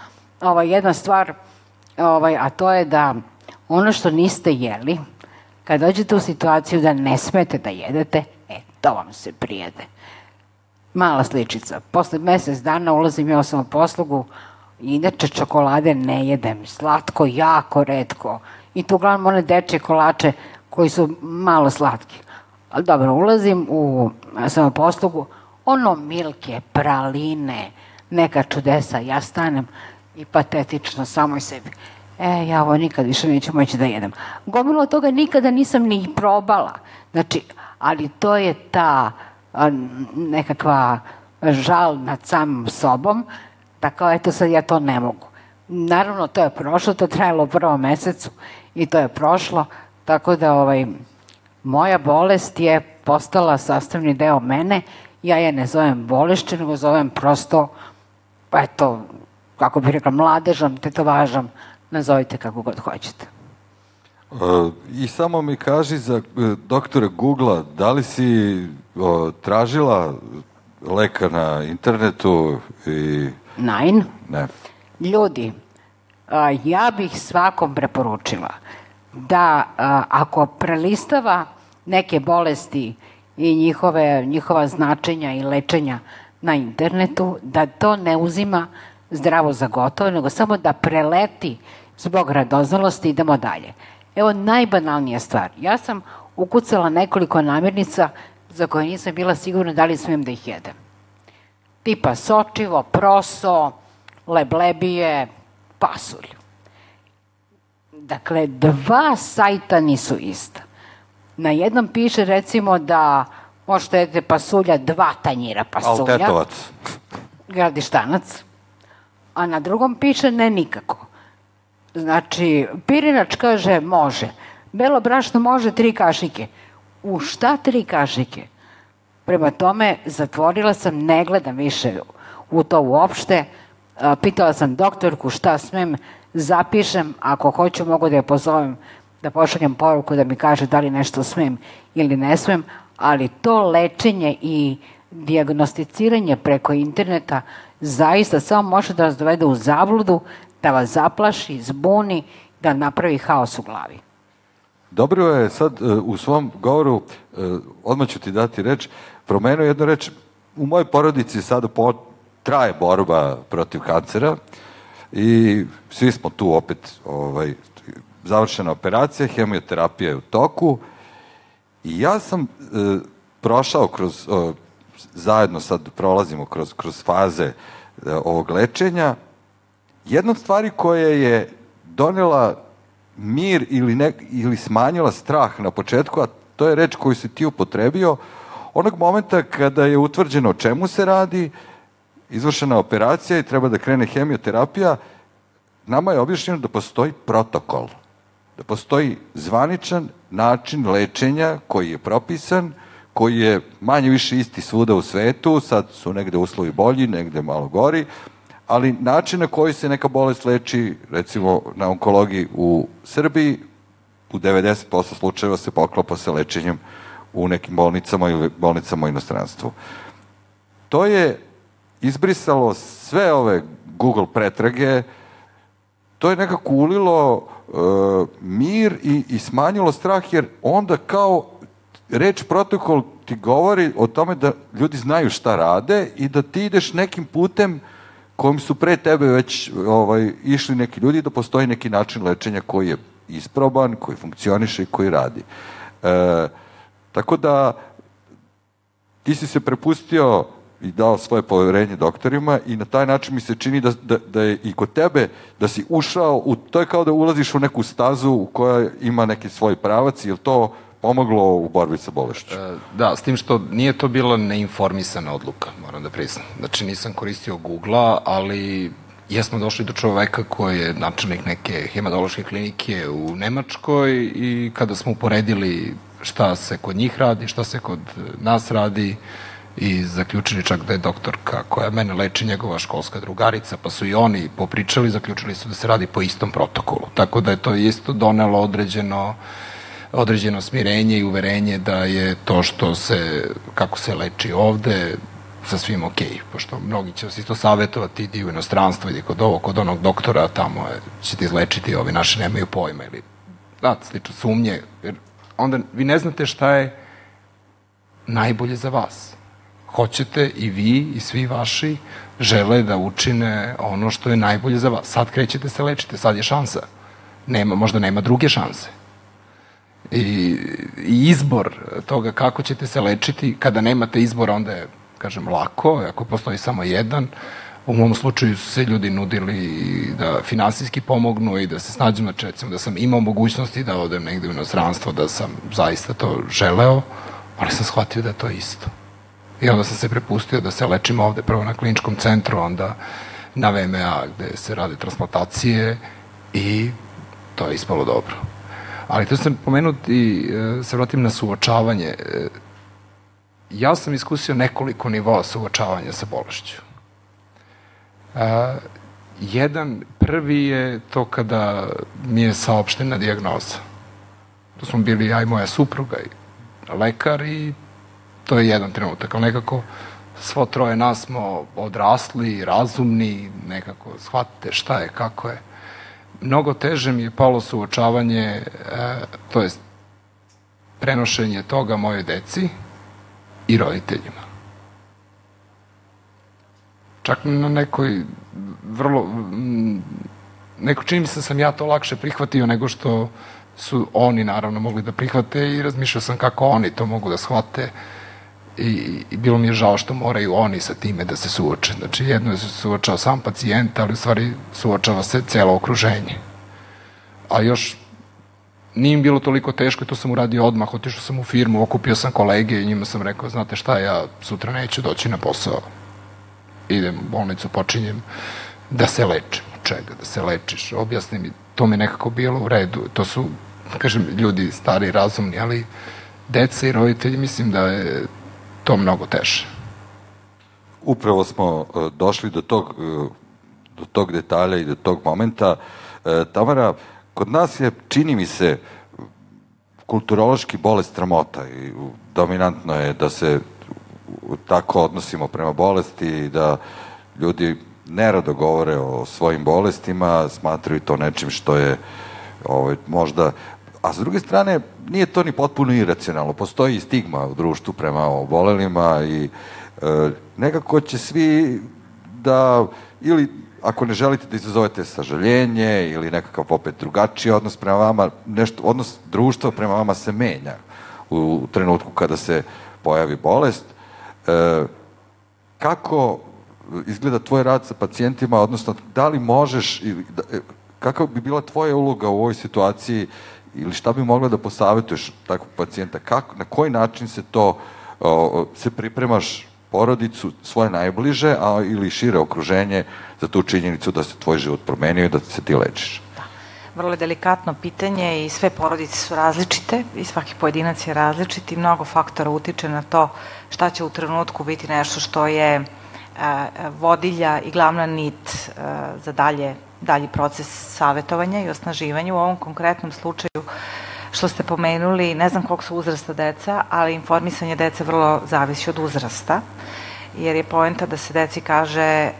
ovaj, jedna stvar, ovaj, a to je da ono što niste jeli, kad dođete u situaciju da ne smete da jedete, e, to vam se prijede. Mala sličica. Posle mesec dana ulazim ja u samoposlugu, inače čokolade ne jedem, slatko jako redko. I tu uglavnom one dečje kolače koji su malo slatki. Ali dobro, ulazim u samoposlugu, ono milke, praline, neka čudesa, ja stanem i patetično samoj sebi. E, ja ovo nikad više neću moći da jedem. Gomilo toga nikada nisam ni probala. Znači, ali to je ta nekakva žal nad samim sobom, da kao eto sad ja to ne mogu. Naravno, to je prošlo, to je trajalo u prvom mesecu i to je prošlo, tako da ovaj, moja bolest je postala sastavni deo mene, ja je ne zovem bolešću, nego zovem prosto, eto, kako bih rekla, mladežom, tetovažom, nazovite kako god hoćete. Uh, I samo mi kaži za uh, doktora Google-a, da li si uh, tražila lekar na internetu i... Nine. Ne. Ljudi, a, ja bih svakom preporučila da a, ako prelistava neke bolesti i njihove, njihova značenja i lečenja na internetu, da to ne uzima zdravo za gotovo, nego samo da preleti zbog radoznalosti i idemo dalje. Evo najbanalnija stvar. Ja sam ukucala nekoliko namirnica za koje nisam bila sigurna da li smijem da ih jedem. Tipa sočivo, proso, leblebije, pasulj. Dakle, dva sajta nisu ista. Na jednom piše recimo da možete jedete pasulja, dva tanjira pasulja. Altetovac. Gradištanac. A na drugom piše ne nikako. Znači, pirinač kaže može. Belo brašno može tri kašike. U šta tri kašike? Prema tome, zatvorila sam, ne gledam više u to uopšte. Pitala sam doktorku šta smem, zapišem, ako hoću mogu da je pozovem da pošaljem poruku da mi kaže da li nešto smem ili ne smem, ali to lečenje i diagnosticiranje preko interneta zaista samo može da vas dovede u zabludu, da vas zaplaši, zbuni, da napravi haos u glavi. Dobro je sad e, u svom govoru, e, odmah ću ti dati reč, promenuo jednu reč, u mojoj porodici sada po, traje borba protiv kancera i svi smo tu opet, ovaj, završena operacija, hemioterapija je u toku i ja sam e, prošao kroz, e, zajedno sad prolazimo kroz, kroz faze e, ovog lečenja, jedna od stvari koja je donela mir ili, ne, ili smanjila strah na početku, a to je reč koju si ti upotrebio, onog momenta kada je utvrđeno o čemu se radi, izvršena operacija i treba da krene hemioterapija, nama je objašnjeno da postoji protokol, da postoji zvaničan način lečenja koji je propisan, koji je manje više isti svuda u svetu, sad su negde uslovi bolji, negde malo gori, ali način na koji se neka bolest leči, recimo na onkologiji u Srbiji, u 90% slučajeva se poklapa sa lečenjem u nekim bolnicama ili bolnicama u inostranstvu. To je izbrisalo sve ove Google pretrage, to je nekako ulilo e, mir i, i smanjilo strah, jer onda kao reč protokol ti govori o tome da ljudi znaju šta rade i da ti ideš nekim putem kojim su pre tebe već ovaj, išli neki ljudi, da postoji neki način lečenja koji je isproban, koji funkcioniše i koji radi. E, tako da ti si se prepustio i dao svoje poverenje doktorima i na taj način mi se čini da, da, da je i kod tebe, da si ušao, u, to je kao da ulaziš u neku stazu u kojoj ima neki svoj pravac, je to pomoglo u borbi sa bolešću? E, Da, s tim što nije to bila neinformisana odluka, moram da priznam. Znači nisam koristio Google-a, ali jesmo došli do čoveka koji je načelnik neke hematološke klinike u Nemačkoj i kada smo uporedili šta se kod njih radi, šta se kod nas radi i zaključili čak da je doktorka koja mene leči njegova školska drugarica, pa su i oni popričali, zaključili su da se radi po istom protokolu. Tako da je to isto donelo određeno određeno smirenje i uverenje da je to što se, kako se leči ovde, sa svim ok, pošto mnogi će vas isto savjetovati, idi u inostranstvo, idi kod ovog, kod onog doktora, tamo je, će ti izlečiti, ovi naši nemaju pojma, ili, da, slično sumnje, jer onda vi ne znate šta je najbolje za vas. Hoćete i vi i svi vaši žele da učine ono što je najbolje za vas. Sad krećete se lečite, sad je šansa. Nema, možda nema druge šanse. I, i izbor toga kako ćete se lečiti, kada nemate izbora, onda je, kažem, lako, ako postoji samo jedan, u mom slučaju su se ljudi nudili da finansijski pomognu i da se snađu, znači recimo da sam imao mogućnosti da odem negde u inostranstvo, da sam zaista to želeo, ali sam shvatio da je to isto. I onda sam se prepustio da se lečim ovde, prvo na kliničkom centru, onda na VMA gde se rade transplantacije i to je ispalo dobro. Ali to sam pomenuti, e, se vratim na suočavanje. E, Ja sam iskusio nekoliko nivoa suočavanja sa bolešću. A, jedan, prvi je to kada mi je saopštena dijagnoza. To smo bili ja i moja supruga i lekar i to je jedan trenutak, ali nekako svo troje nas smo odrasli, razumni, nekako shvatite šta je, kako je. Mnogo teže mi je palo suočavanje, e, to jest prenošenje toga moje deci i roditeljima. Čak na nekoj vrlo, neko čini mi se da sam ja to lakše prihvatio nego što su oni naravno mogli da prihvate i razmišljao sam kako oni to mogu da shvate i, i bilo mi je žao što moraju oni sa time da se suoče. Znači jedno je da se suočao sam pacijent, ali u stvari suočava se celo okruženje. A još nije im bilo toliko teško i to sam uradio odmah, otišao sam u firmu, okupio sam kolege i njima sam rekao, znate šta, ja sutra neću doći na posao. Idem u bolnicu, počinjem da se lečem. Čega? Da se lečiš. Objasni mi, to mi nekako bilo u redu. To su, kažem, ljudi stari, razumni, ali deca i roditelji, mislim da je to mnogo teže. Upravo smo e, došli do tog, e, do tog detalja i do tog momenta. E, Tamara, kod nas je, čini mi se, kulturološki bolest tramota i dominantno je da se tako odnosimo prema bolesti i da ljudi nerado govore o svojim bolestima, smatraju to nečim što je ovaj, možda A s druge strane, nije to ni potpuno iracionalno. Postoji i stigma u društvu prema obolelima i e, nekako će svi da, ili ako ne želite da izazovete sažaljenje ili nekakav opet drugačiji odnos prema vama, nešto, odnos društva prema vama se menja u trenutku kada se pojavi bolest. E, kako izgleda tvoj rad sa pacijentima, odnosno da li možeš, ili, da, e, bi bila tvoja uloga u ovoj situaciji ili šta bi mogla da posavetuješ takvog pacijenta, kako, na koji način se to, o, se pripremaš porodicu, svoje najbliže, a ili šire okruženje za tu činjenicu da se tvoj život promenio i da se ti lečiš? Da. Vrlo je delikatno pitanje i sve porodice su različite i svaki pojedinac je različit i mnogo faktora utiče na to šta će u trenutku biti nešto što je vodilja i glavna nit za dalje dalji proces savetovanja i osnaživanja. U ovom konkretnom slučaju što ste pomenuli, ne znam koliko su uzrasta deca, ali informisanje dece vrlo zavisi od uzrasta, jer je poenta da se deci kaže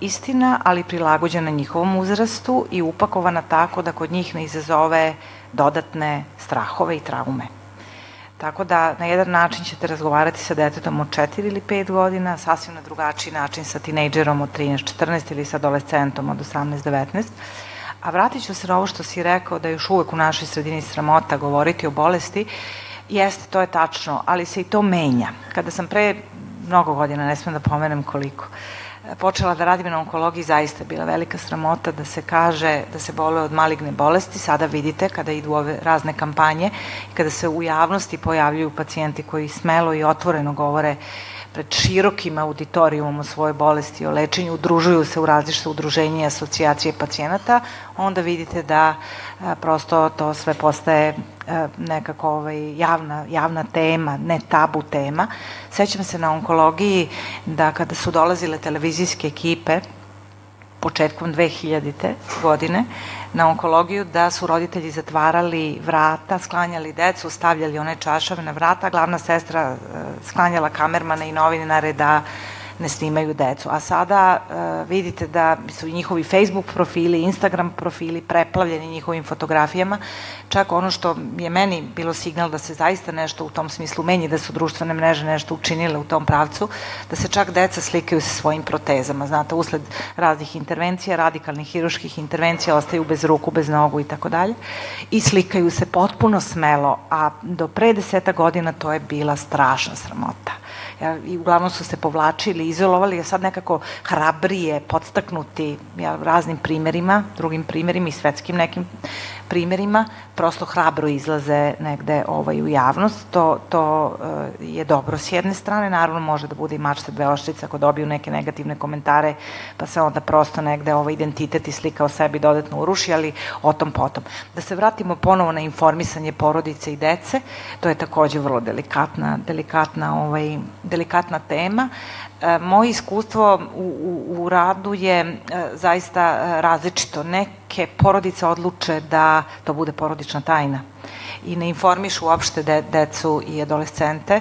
istina, ali prilagođena njihovom uzrastu i upakovana tako da kod njih ne izazove dodatne strahove i traume. Tako da na jedan način ćete razgovarati sa detetom od 4 ili 5 godina, sasvim na drugačiji način sa tinejdžerom od 13-14 ili sa adolescentom od 18-19. A vratit ću se na ovo što si rekao da je još uvek u našoj sredini sramota govoriti o bolesti. Jeste, to je tačno, ali se i to menja. Kada sam pre mnogo godina, ne smem da pomenem koliko, uh, počela da radim na onkologiji, zaista bila velika sramota da se kaže da se boluje od maligne bolesti. Sada vidite kada idu ove razne kampanje, kada se u javnosti pojavljuju pacijenti koji smelo i otvoreno govore pred širokim auditorijumom o svojoj bolesti, o lečenju, udružuju se u različite udruženje i asocijacije pacijenata, onda vidite da prosto to sve postaje nekako ovaj, javna, javna tema, ne tabu tema. Sećam se na onkologiji da kada su dolazile televizijske ekipe početkom 2000. godine, na onkologiju da su roditelji zatvarali vrata, sklanjali decu, stavljali one čašave na vrata, glavna sestra e, sklanjala kamermane i novinare da ne snimaju decu. A sada uh, vidite da su njihovi Facebook profili, Instagram profili preplavljeni njihovim fotografijama. Čak ono što je meni bilo signal da se zaista nešto u tom smislu menji, da su društvene mreže nešto učinile u tom pravcu, da se čak deca slikaju sa svojim protezama. Znate, usled raznih intervencija, radikalnih hiruških intervencija, ostaju bez ruku, bez nogu i tako dalje. I slikaju se potpuno smelo, a do pre deseta godina to je bila strašna sramota ja, i uglavnom su se povlačili, izolovali, a sad nekako hrabrije, podstaknuti ja, raznim primerima, drugim primerima i svetskim nekim primerima, prosto hrabro izlaze negde ovaj, u javnost. To, to uh, je dobro s jedne strane, naravno može da bude i mačta dve oštrice ako dobiju neke negativne komentare, pa se onda prosto negde ovaj identitet i slika o sebi dodatno uruši, ali o tom potom. Da se vratimo ponovo na informisanje porodice i dece, to je takođe vrlo delikatna, delikatna, ovaj, delikatna tema. E, moje iskustvo u, u, u radu je e, zaista različito. Neke porodice odluče da to bude porodična tajna i ne informišu uopšte de, decu i adolescente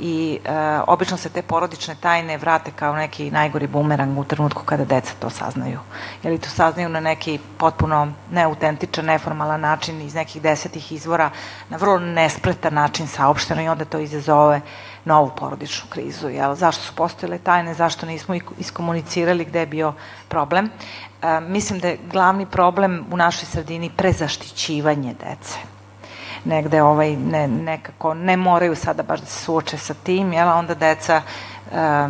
i e, obično se te porodične tajne vrate kao neki najgori bumerang u trenutku kada deca to saznaju. Ili to saznaju na neki potpuno neautentičan, neformalan način iz nekih desetih izvora, na vrlo nespretan način saopšteno i onda to izazove novu porodičnu krizu. Jel? Zašto su postojile tajne, zašto nismo iskomunicirali gde je bio problem. Mislim da je glavni problem u našoj sredini prezaštićivanje dece negde ovaj, ne, nekako ne moraju sada baš da se suoče sa tim, jel, onda deca e, e,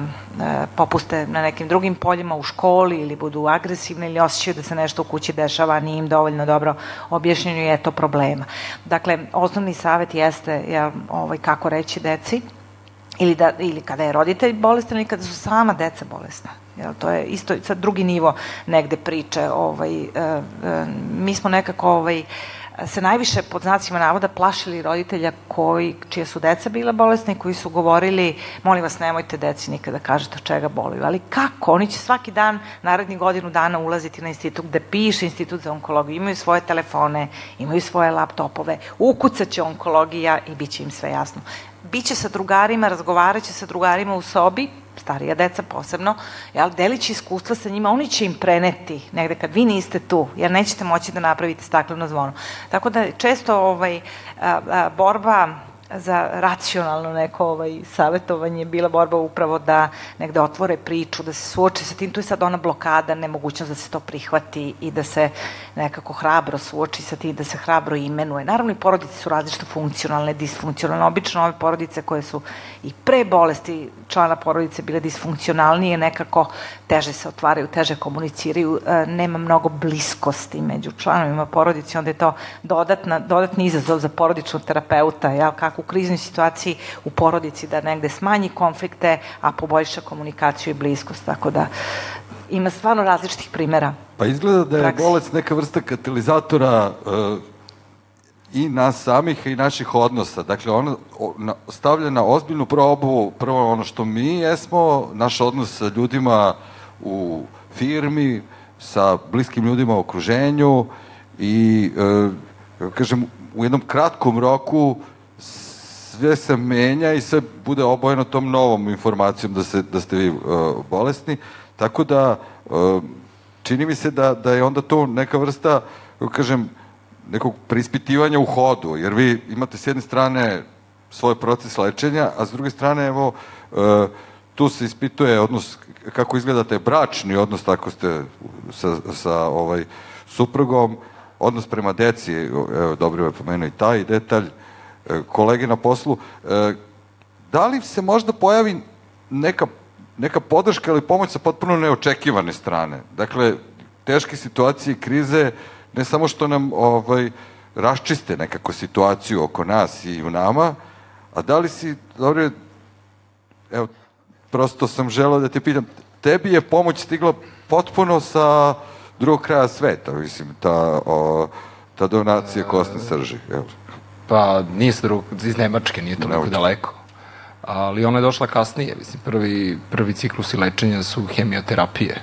popuste na nekim drugim poljima u školi ili budu agresivni ili osjećaju da se nešto u kući dešava, a nije im dovoljno dobro objašnjenju i eto problema. Dakle, osnovni savet jeste jel, ovaj, kako reći deci, ili, da, ili kada je roditelj bolestan ili kada su sama deca bolesna. Jel, to je isto sad drugi nivo negde priče. Ovaj, e, e, mi smo nekako ovaj, se najviše pod znacima navoda plašili roditelja koji, čije su deca bila bolesne i koji su govorili molim vas nemojte deci nikada kažete od čega boluju. Ali kako? Oni će svaki dan, naredni godinu dana ulaziti na institut gde piše institut za onkologiju. Imaju svoje telefone, imaju svoje laptopove, ukucaće onkologija i bit će im sve jasno biće sa drugarima, razgovaraće sa drugarima u sobi, starija deca posebno, jel, delići iskustva sa njima, oni će im preneti negde kad vi niste tu, jer nećete moći da napravite stakleno zvono. Tako da često ovaj, a, a, borba za racionalno neko ovaj, savjetovanje bila borba upravo da negde otvore priču, da se suoče sa tim, tu je sad ona blokada, nemogućnost da se to prihvati i da se nekako hrabro suoči sa tim, da se hrabro imenuje. Naravno i porodice su različito funkcionalne, disfunkcionalne. Obično ove porodice koje su i pre bolesti člana porodice bile disfunkcionalnije, nekako teže se otvaraju, teže komuniciraju, e, nema mnogo bliskosti među članovima porodice, onda je to dodatna, dodatni izazov za porodičnog terapeuta, jel, kako u kriznoj situaciji u porodici da negde smanji konflikte, a poboljša komunikaciju i bliskost, tako da ima stvarno različitih primera. Pa izgleda da je praksi. bolest neka vrsta katalizatora uh, i nas samih i naših odnosa. Dakle, ona stavlja na ozbiljnu probu prvo ono što mi jesmo, naš odnos sa ljudima u firmi, sa bliskim ljudima u okruženju i, uh, kažem, u jednom kratkom roku sve se menja i sve bude obojeno tom novom informacijom da, se, da ste vi uh, bolesni. Tako da, uh, čini mi se da, da je onda to neka vrsta, kažem, nekog prispitivanja u hodu, jer vi imate s jedne strane svoj proces lečenja, a s druge strane, evo, uh, tu se ispituje odnos, kako izgleda taj bračni odnos, tako ste sa, sa ovaj, suprugom, odnos prema deci, evo, dobro je pomenuo i taj detalj, kolege na poslu, e, da li se možda pojavi neka, neka podrška ili pomoć sa potpuno neočekivane strane? Dakle, teške situacije i krize ne samo što nam ovaj, raščiste nekako situaciju oko nas i u nama, a da li si, dobro, evo, prosto sam želao da te pitam, tebi je pomoć stigla potpuno sa drugog kraja sveta, mislim, ta, o, ta donacija kostne srži, evo. Pa nije se drug, iz Nemačke, nije toliko Nemačke. daleko. Ali ona je došla kasnije, mislim, prvi, prvi ciklusi lečenja su hemioterapije.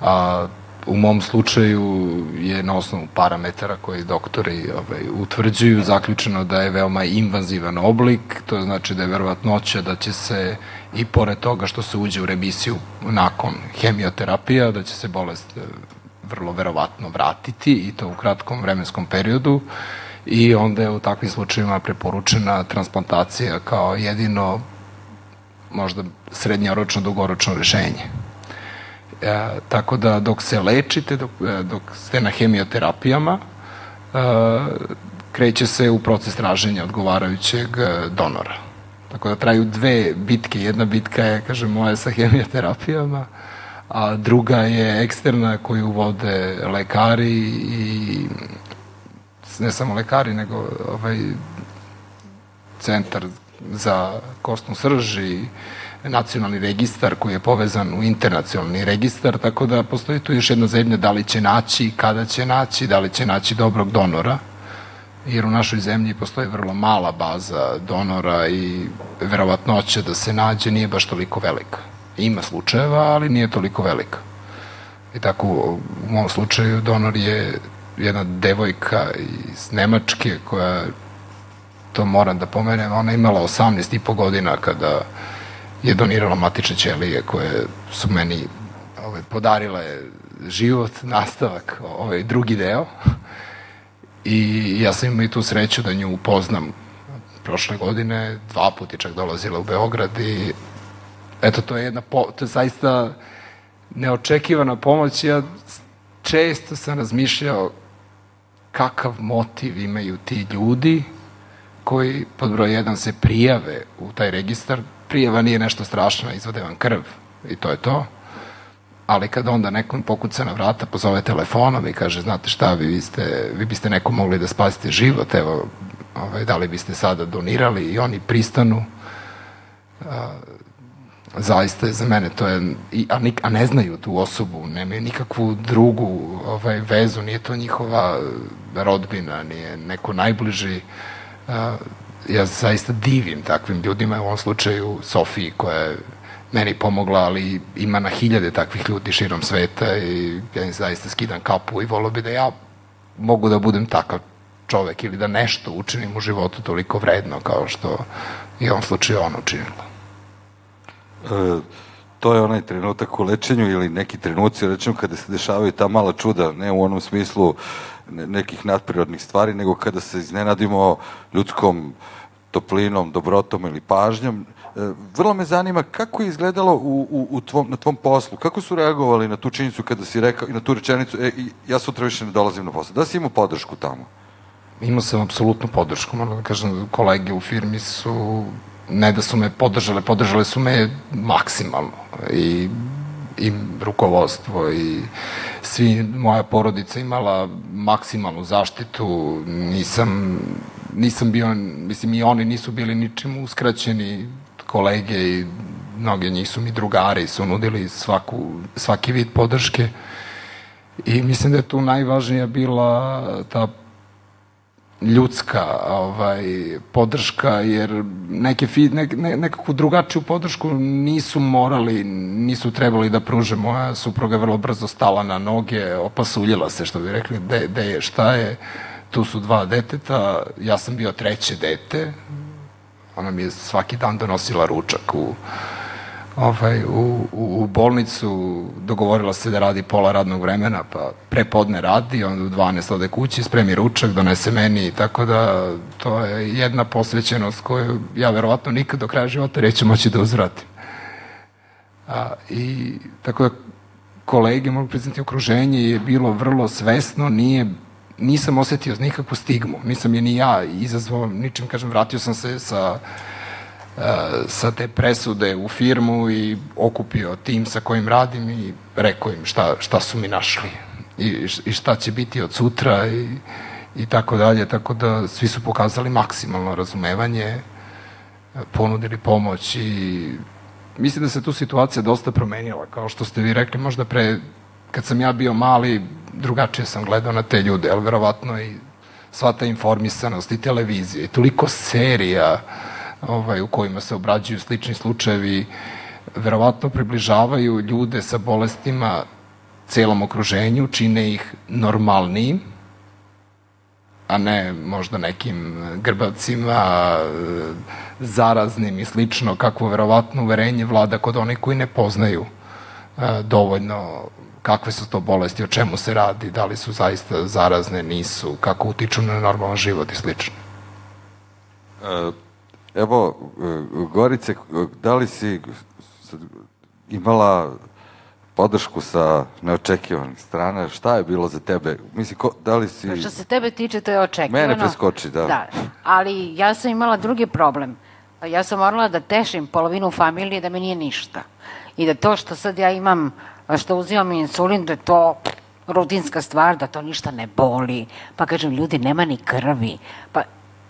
A u mom slučaju je na osnovu parametara koji doktori ovaj, utvrđuju zaključeno da je veoma invazivan oblik, to znači da je verovatnoća da će se i pored toga što se uđe u remisiju nakon hemioterapija, da će se bolest eh, vrlo verovatno vratiti i to u kratkom vremenskom periodu i onda je u takvim slučajima preporučena transplantacija kao jedino možda srednjoročno, dugoročno rešenje. E, tako da dok se lečite, dok, e, dok ste na hemioterapijama, e, kreće se u proces traženja odgovarajućeg e, donora. Tako da traju dve bitke. Jedna bitka je, kažem, moja sa hemioterapijama, a druga je eksterna koju vode lekari i ne samo lekari, nego ovaj, centar za kostnu srž i nacionalni registar koji je povezan u internacionalni registar, tako da postoji tu još jedna zemlja da li će naći, kada će naći, da li će naći dobrog donora, jer u našoj zemlji postoji vrlo mala baza donora i verovatnoća da se nađe nije baš toliko velika. Ima slučajeva, ali nije toliko velika. I tako u mom slučaju donor je jedna devojka iz Nemačke koja to moram da pomenem, ona imala 18 i po godina kada je donirala matične ćelije koje su meni ove, podarile život, nastavak, ovaj drugi deo. I ja sam imao i tu sreću da nju upoznam prošle godine, dva puta čak dolazila u Beograd i eto, to je jedna, po, to je zaista neočekivana pomoć. Ja često sam razmišljao kakav motiv imaju ti ljudi koji pod broj jedan se prijave u taj registar. Prijava nije nešto strašno, izvode vam krv i to je to. Ali kada onda nekom pokuca na vrata, pozove telefonom i kaže, znate šta, vi, biste, vi biste nekom mogli da spasite život, evo, ovaj, da li biste sada donirali i oni pristanu. A, zaista je za mene to je, a, a ne znaju tu osobu, nemaju nikakvu drugu ovaj, vezu, nije to njihova rodbina, nije neko najbliži. A, ja zaista divim takvim ljudima, u ovom slučaju Sofiji koja je meni pomogla, ali ima na hiljade takvih ljudi širom sveta i ja im zaista skidam kapu i volio bi da ja mogu da budem takav čovek ili da nešto učinim u životu toliko vredno kao što je u ovom slučaju on učinila. E, to je onaj trenutak u lečenju ili neki trenuci u lečenju kada se dešavaju ta mala čuda, ne u onom smislu nekih nadprirodnih stvari, nego kada se iznenadimo ljudskom toplinom, dobrotom ili pažnjom. Vrlo me zanima kako je izgledalo u, u, u tvom, na tvom poslu, kako su reagovali na tu činjenicu kada si rekao na tu rečenicu, e, ja sutra više ne dolazim na posao. Da si imao podršku tamo? Imao sam apsolutnu podršku, moram da kažem, kolege u firmi su, ne da su me podržale, podržale su me maksimalno i i rukovodstvo i svi, moja porodica imala maksimalnu zaštitu, nisam, nisam bio, mislim i oni nisu bili ničim uskraćeni, kolege i mnogi njih su mi drugari, su nudili svaku, svaki vid podrške i mislim da je tu najvažnija bila ta ljudska ovaj, podrška, jer neke, fi, ne, ne, nekakvu drugačiju podršku nisu morali, nisu trebali da pruže. Moja supruga vrlo brzo stala na noge, opasuljila se, što bi rekli, de, de je, šta je, tu su dva deteta, ja sam bio treće dete, ona mi je svaki dan donosila ručak u, ovaj, u, u, u bolnicu, dogovorila se da radi pola radnog vremena, pa prepodne radi, onda u 12 ode kući, spremi ručak, donese meni, tako da to je jedna posvećenost koju ja verovatno nikad do kraja života neću moći da uzvratim. A, I tako da kolege, mogu priznati, okruženje je bilo vrlo svesno, nije nisam osetio nikakvu stigmu, nisam je ni ja izazvao, ničim, kažem, vratio sam se sa sa te presude u firmu i okupio tim sa kojim radim i rekao im šta, šta su mi našli i, i šta će biti od sutra i, i tako dalje, tako da svi su pokazali maksimalno razumevanje, ponudili pomoć i mislim da se tu situacija dosta promenila, kao što ste vi rekli, možda pre, kad sam ja bio mali, drugačije sam gledao na te ljude, ali verovatno i sva ta informisanost i televizija i toliko serija, ovaj, u kojima se obrađuju slični slučajevi, verovatno približavaju ljude sa bolestima celom okruženju, čine ih normalnijim, a ne možda nekim grbavcima, zaraznim i slično, kakvo verovatno uverenje vlada kod onih koji ne poznaju e, dovoljno kakve su to bolesti, o čemu se radi, da li su zaista zarazne, nisu, kako utiču na normalan život i slično. E, Evo, Gorice, da li si imala podršku sa neočekivanih strana, šta je bilo za tebe? Misli, ko, da li si... Što se tebe tiče, to je očekivano. Mene preskoči, da. Da, ali ja sam imala drugi problem. Ja sam morala da tešim polovinu familije da mi nije ništa. I da to što sad ja imam, što uzimam insulin, da je to rutinska stvar, da to ništa ne boli. Pa kažem, ljudi, nema ni krvi. Pa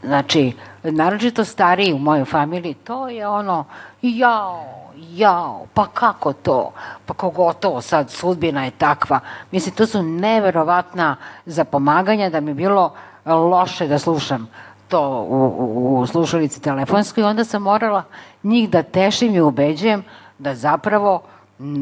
Znači, naročito stariji u mojoj familiji, to je ono, jao, jao, pa kako to? Pa kogotovo sad, sudbina je takva. Mislim, to su neverovatna zapomaganja da mi bilo loše da slušam to u, u, u slušalici telefonskoj. Onda sam morala njih da tešim i ubeđujem da zapravo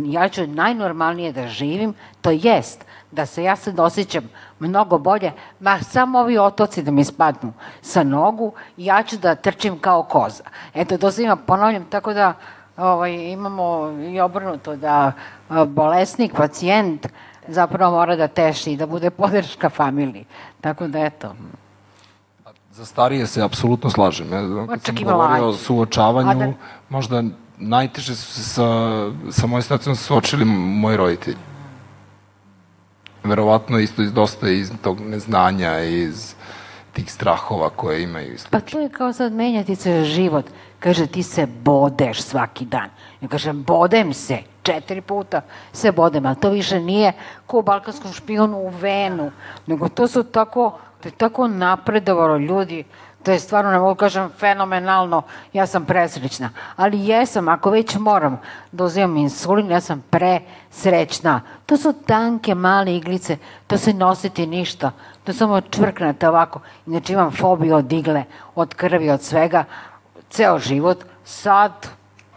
ja ću najnormalnije da živim, to jest da se ja sad osjećam mnogo bolje, ma samo ovi otoci da mi spadnu sa nogu, ja ću da trčim kao koza. Eto, to se ima, ponavljam, tako da ovaj, imamo i obrnuto da bolesnik, pacijent zapravo mora da teši i da bude podrška familiji. Tako da, eto. Za starije se apsolutno slažem. Ja, kad sam govorio o suočavanju, da... možda najteže su se sa, sa mojoj situacijom suočili moji roditelji. Verovatno isto iz dosta iz tog neznanja, iz tih strahova koje imaju. Pa to je kao sad menjati se život. Kaže, ti se bodeš svaki dan. Ja kažem, bodem se. Četiri puta se bodem, ali to više nije ko u balkanskom špijonu u venu, nego to su tako, to je tako napredovalo ljudi To je stvarno, ne mogu kažem, fenomenalno. Ja sam presrećna. Ali jesam, ako već moram da uzimam insulin, ja sam presrećna. To su tanke, male iglice, to se nositi ništa. To samo čvrknete ovako. Inače imam fobiju od igle, od krvi, od svega. Ceo život. Sad,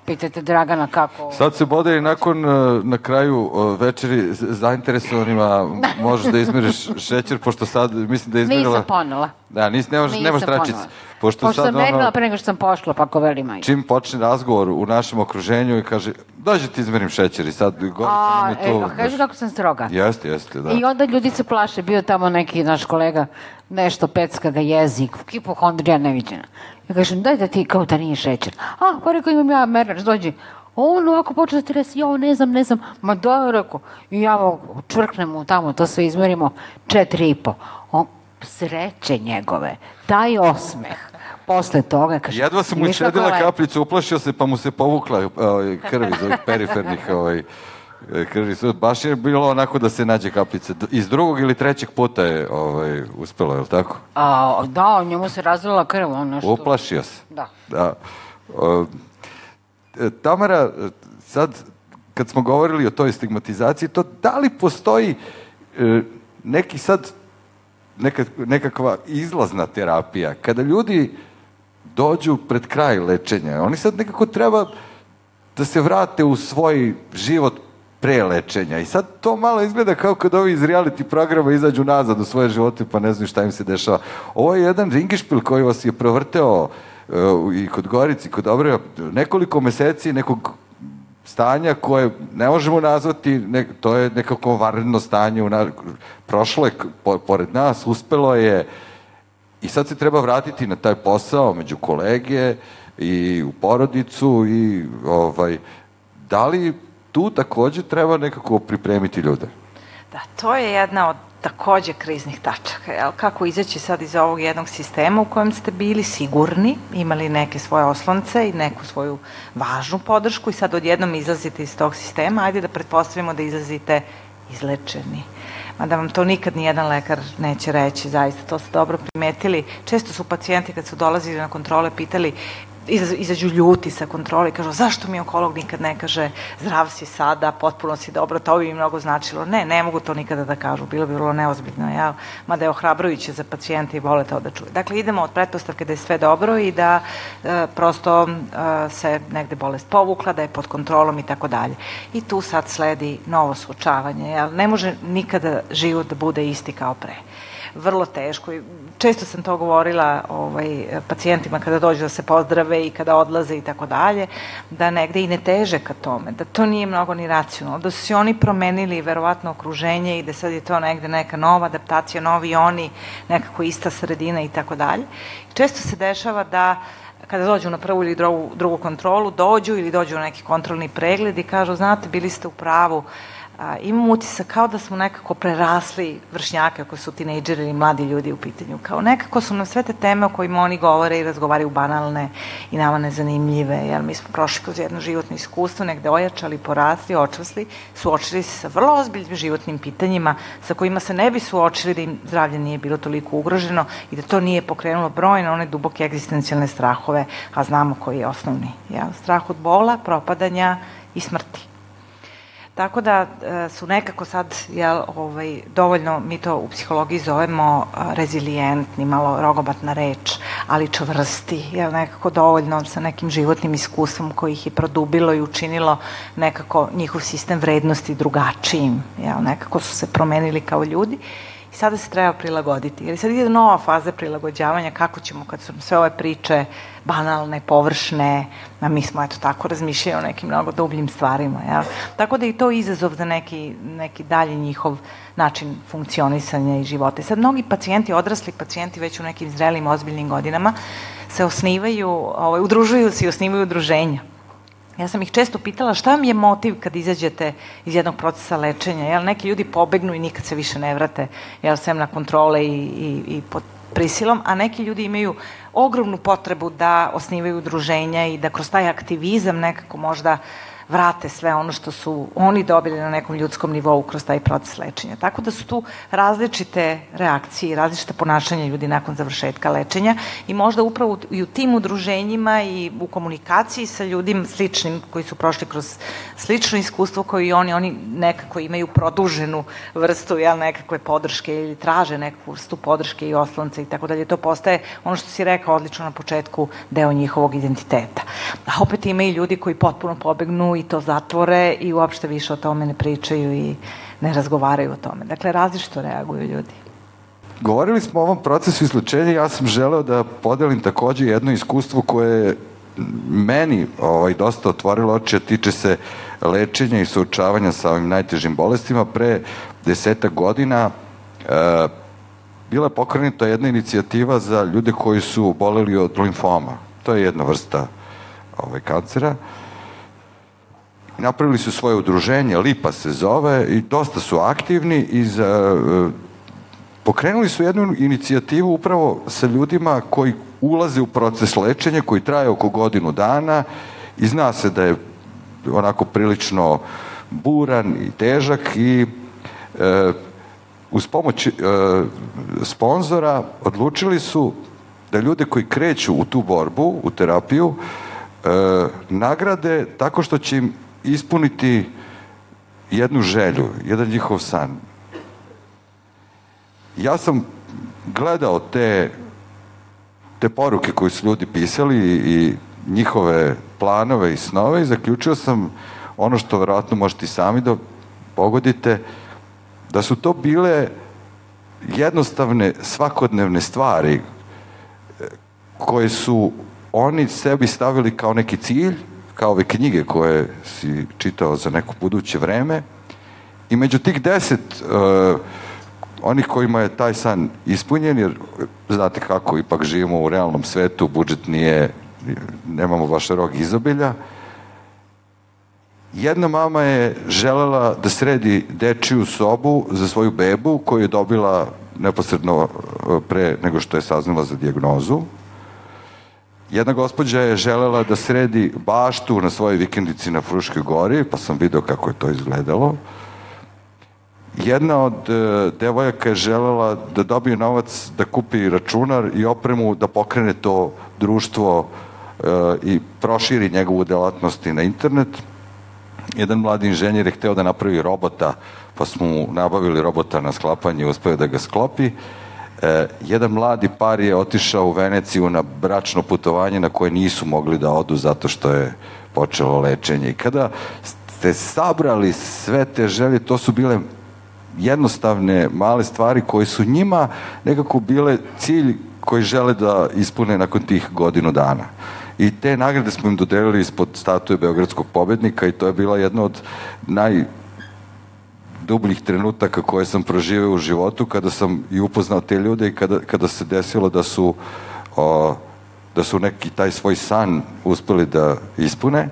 Pitajte Dragana kako... Sad se bode i nakon, e, na kraju e, večeri, zainteresovanima možeš da izmiriš šećer, pošto sad, mislim da je izmirila... Nisam ponela. Da, nis, nemaš, Nisam nemaš tračice. Pošto, pošto sad, sam merila ono, pre nego što sam pošla, pa ko veli majka. Čim počne razgovor u našem okruženju i kaže, dođe ti izmerim šećer i sad Gorica nam je to... E, kažu kako sam stroga. Jeste, jeste, da. I onda ljudi se plaše, bio tamo neki naš kolega, nešto pecka ga jezik, hipohondrija neviđena. Ja kažem, daj da ti kao da nije šećer. A, pa rekao, imam ja merač, dođi. On ovako počne da ti resi, ja ne znam, ne znam. Ma da, rekao. I ja čvrknem mu tamo, to sve izmerimo, četiri i po. On, sreće njegove, taj osmeh. Posle toga, kaže... Jedva sam mu išedila kaplicu, uplašio se, pa mu se povukla ovaj, krv iz ovih perifernih ovaj, krvni sud. Baš je bilo onako da se nađe kaplica. Iz drugog ili trećeg puta je ovaj, uspelo, je li tako? A, da, njemu se razlila krv. On nešto... Uplašio se. Da. da. O, e, Tamara, sad kad smo govorili o toj stigmatizaciji, to da li postoji e, neki sad neka, nekakva izlazna terapija, kada ljudi dođu pred kraj lečenja, oni sad nekako treba da se vrate u svoj život pre lečenja. I sad to malo izgleda kao kad ovi iz reality programa izađu nazad u svoje živote pa ne znaju šta im se dešava. Ovo je jedan ringišpil koji vas je provrteo uh, i kod Gorici, kod Dobreva, nekoliko meseci nekog stanja koje ne možemo nazvati, ne, to je nekako varno stanje, u na, prošlo je po, pored nas, uspelo je i sad se treba vratiti na taj posao među kolege i u porodicu i ovaj, da li tu takođe treba nekako pripremiti ljude. Da, to je jedna od takođe kriznih tačaka. Jel? Kako izaći sad iz ovog jednog sistema u kojem ste bili sigurni, imali neke svoje oslonce i neku svoju važnu podršku i sad odjednom izlazite iz tog sistema, ajde da pretpostavimo da izlazite izlečeni. Mada vam to nikad ni jedan lekar neće reći, zaista, to ste dobro primetili. Često su pacijenti kad su dolazili na kontrole pitali izađu ljuti sa kontrole i kažu zašto mi onkolog nikad ne kaže zdrav si sada, potpuno si dobro, to bi mi mnogo značilo. Ne, ne mogu to nikada da kažu, bilo bi vrlo neozbiljno, ja, mada je ohrabrujuće za pacijente i vole to da čuje. Dakle, idemo od pretpostavke da je sve dobro i da e, prosto e, se negde bolest povukla, da je pod kontrolom i tako dalje. I tu sad sledi novo suočavanje, jel? ne može nikada život da bude isti kao pre vrlo teško i često sam to govorila ovaj, pacijentima kada dođu da se pozdrave i kada odlaze i tako dalje, da negde i ne teže ka tome, da to nije mnogo ni racionalno, da su se oni promenili verovatno okruženje i da sad je to negde neka nova adaptacija, novi oni, nekako ista sredina i tako dalje. Često se dešava da kada dođu na prvu ili drugu, drugu kontrolu, dođu ili dođu na neki kontrolni pregled i kažu, znate, bili ste u pravu, a, imam utisak kao da smo nekako prerasli vršnjake ako su tinejdžeri ili mladi ljudi u pitanju. Kao nekako su nam sve te teme o kojima oni govore i razgovaraju banalne i nama nezanimljive, jer mi smo prošli kroz jedno životno iskustvo, negde ojačali, porasli, očvasli, suočili se sa vrlo ozbiljnim životnim pitanjima sa kojima se ne bi suočili da im zdravlje nije bilo toliko ugroženo i da to nije pokrenulo brojne one duboke egzistencijalne strahove, a znamo koji je osnovni. Ja? Strah od bola, propadanja i smrti Tako da e, su nekako sad jel, ovaj, dovoljno, mi to u psihologiji zovemo rezilijentni, malo rogobatna reč, ali čvrsti, jel, nekako dovoljno sa nekim životnim iskustvom koji ih je produbilo i učinilo nekako njihov sistem vrednosti drugačijim, jel, nekako su se promenili kao ljudi. i sada se treba prilagoditi. Jer sad ide nova faza prilagođavanja, kako ćemo kad su sve ove priče banalne, površne, a mi smo eto tako razmišljali o nekim mnogo dubljim stvarima. Jel? Tako da i to izazov za neki, neki dalji njihov način funkcionisanja i života. Sad mnogi pacijenti, odrasli pacijenti već u nekim zrelim, ozbiljnim godinama se osnivaju, ovaj, udružuju se i osnivaju udruženja Ja sam ih često pitala šta vam je motiv kad izađete iz jednog procesa lečenja, jel neki ljudi pobegnu i nikad se više ne vrate, jel sem na kontrole i, i, i pod prisilom, a neki ljudi imaju ogromnu potrebu da osnivaju udruženja i da kroz taj aktivizam nekako možda uh, vrate sve ono što su oni dobili na nekom ljudskom nivou kroz taj proces lečenja. Tako da su tu različite reakcije i različite ponašanja ljudi nakon završetka lečenja i možda upravo i u tim udruženjima i u komunikaciji sa ljudim sličnim koji su prošli kroz slično iskustvo koji oni, oni nekako imaju produženu vrstu jel, nekakve podrške ili traže neku vrstu podrške i oslonce i tako dalje. To postaje ono što si rekao odlično na početku deo njihovog identiteta. A opet ima i ljudi koji potpuno pobegnu i to zatvore i uopšte više o tome ne pričaju i ne razgovaraju o tome. Dakle, različito reaguju ljudi. Govorili smo o ovom procesu isključenja, ja sam želeo da podelim takođe jedno iskustvo koje je meni ovaj, dosta otvorilo oči, a tiče se lečenja i suočavanja sa ovim najtežim bolestima. Pre deseta godina e, bila je pokrenuta jedna inicijativa za ljude koji su boleli od limfoma. To je jedna vrsta ovaj, kancera. Napravili su svoje udruženje, Lipa se zove, i dosta su aktivni i za, e, pokrenuli su jednu inicijativu upravo sa ljudima koji ulaze u proces lečenja koji traje oko godinu dana i zna se da je onako prilično buran i težak i e, uz pomoć e, sponzora odlučili su da ljude koji kreću u tu borbu, u terapiju, e, nagrade tako što će im ispuniti jednu želju, jedan njihov san. Ja sam gledao te, te poruke koje su ljudi pisali i njihove planove i snove i zaključio sam ono što verovatno možete i sami da pogodite, da su to bile jednostavne svakodnevne stvari koje su oni sebi stavili kao neki cilj kao ove knjige koje si čitao za neko buduće vreme. I među tih deset uh, onih kojima je taj san ispunjen, jer znate kako ipak živimo u realnom svetu, budžet nije, nemamo baš rog izobilja, jedna mama je želela da sredi dečiju sobu za svoju bebu koju je dobila neposredno uh, pre nego što je saznala za dijagnozu Jedna gospođa je želela da sredi baštu na svojoj vikendici na Fruškoj gori, pa sam video kako je to izgledalo. Jedna od e, devojaka je želela da dobije novac da kupi računar i opremu da pokrene to društvo e, i proširi njegovu delatnost na internet. Jedan mladi inženjer je hteo da napravi robota, pa smo mu nabavili robota na sklapanje i uspeo da ga sklopi. Jedan mladi par je otišao u Veneciju na bračno putovanje na koje nisu mogli da odu zato što je počelo lečenje. I kada ste sabrali sve te želje, to su bile jednostavne male stvari koje su njima nekako bile cilj koji žele da ispune nakon tih godinu dana. I te nagrade smo im dodelili ispod statue Beogradskog pobednika i to je bila jedna od naj dubljih trenutaka koje sam proživeo u životu kada sam i upoznao te ljude i kada, kada se desilo da su o, da su neki taj svoj san uspeli da ispune.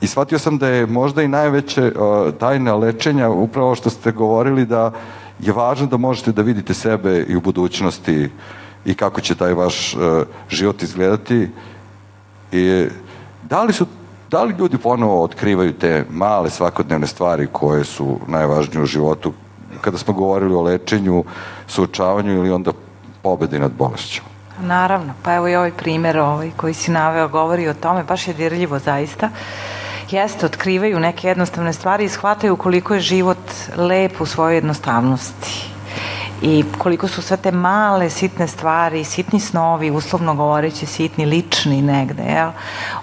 I shvatio sam da je možda i najveće o, tajna lečenja upravo što ste govorili da je važno da možete da vidite sebe i u budućnosti i kako će taj vaš o, život izgledati. I da li su Da li ljudi ponovo otkrivaju te male svakodnevne stvari koje su najvažnije u životu kada smo govorili o lečenju, suočavanju ili onda pobedi nad bolešću? Naravno, pa evo i ovaj primer ovaj, koji si naveo govori o tome, baš je dirljivo zaista. jeste, otkrivaju neke jednostavne stvari i shvataju koliko je život lep u svojoj jednostavnosti i koliko su sve te male, sitne stvari, sitni snovi, uslovno govoreći sitni, lični negde, jel?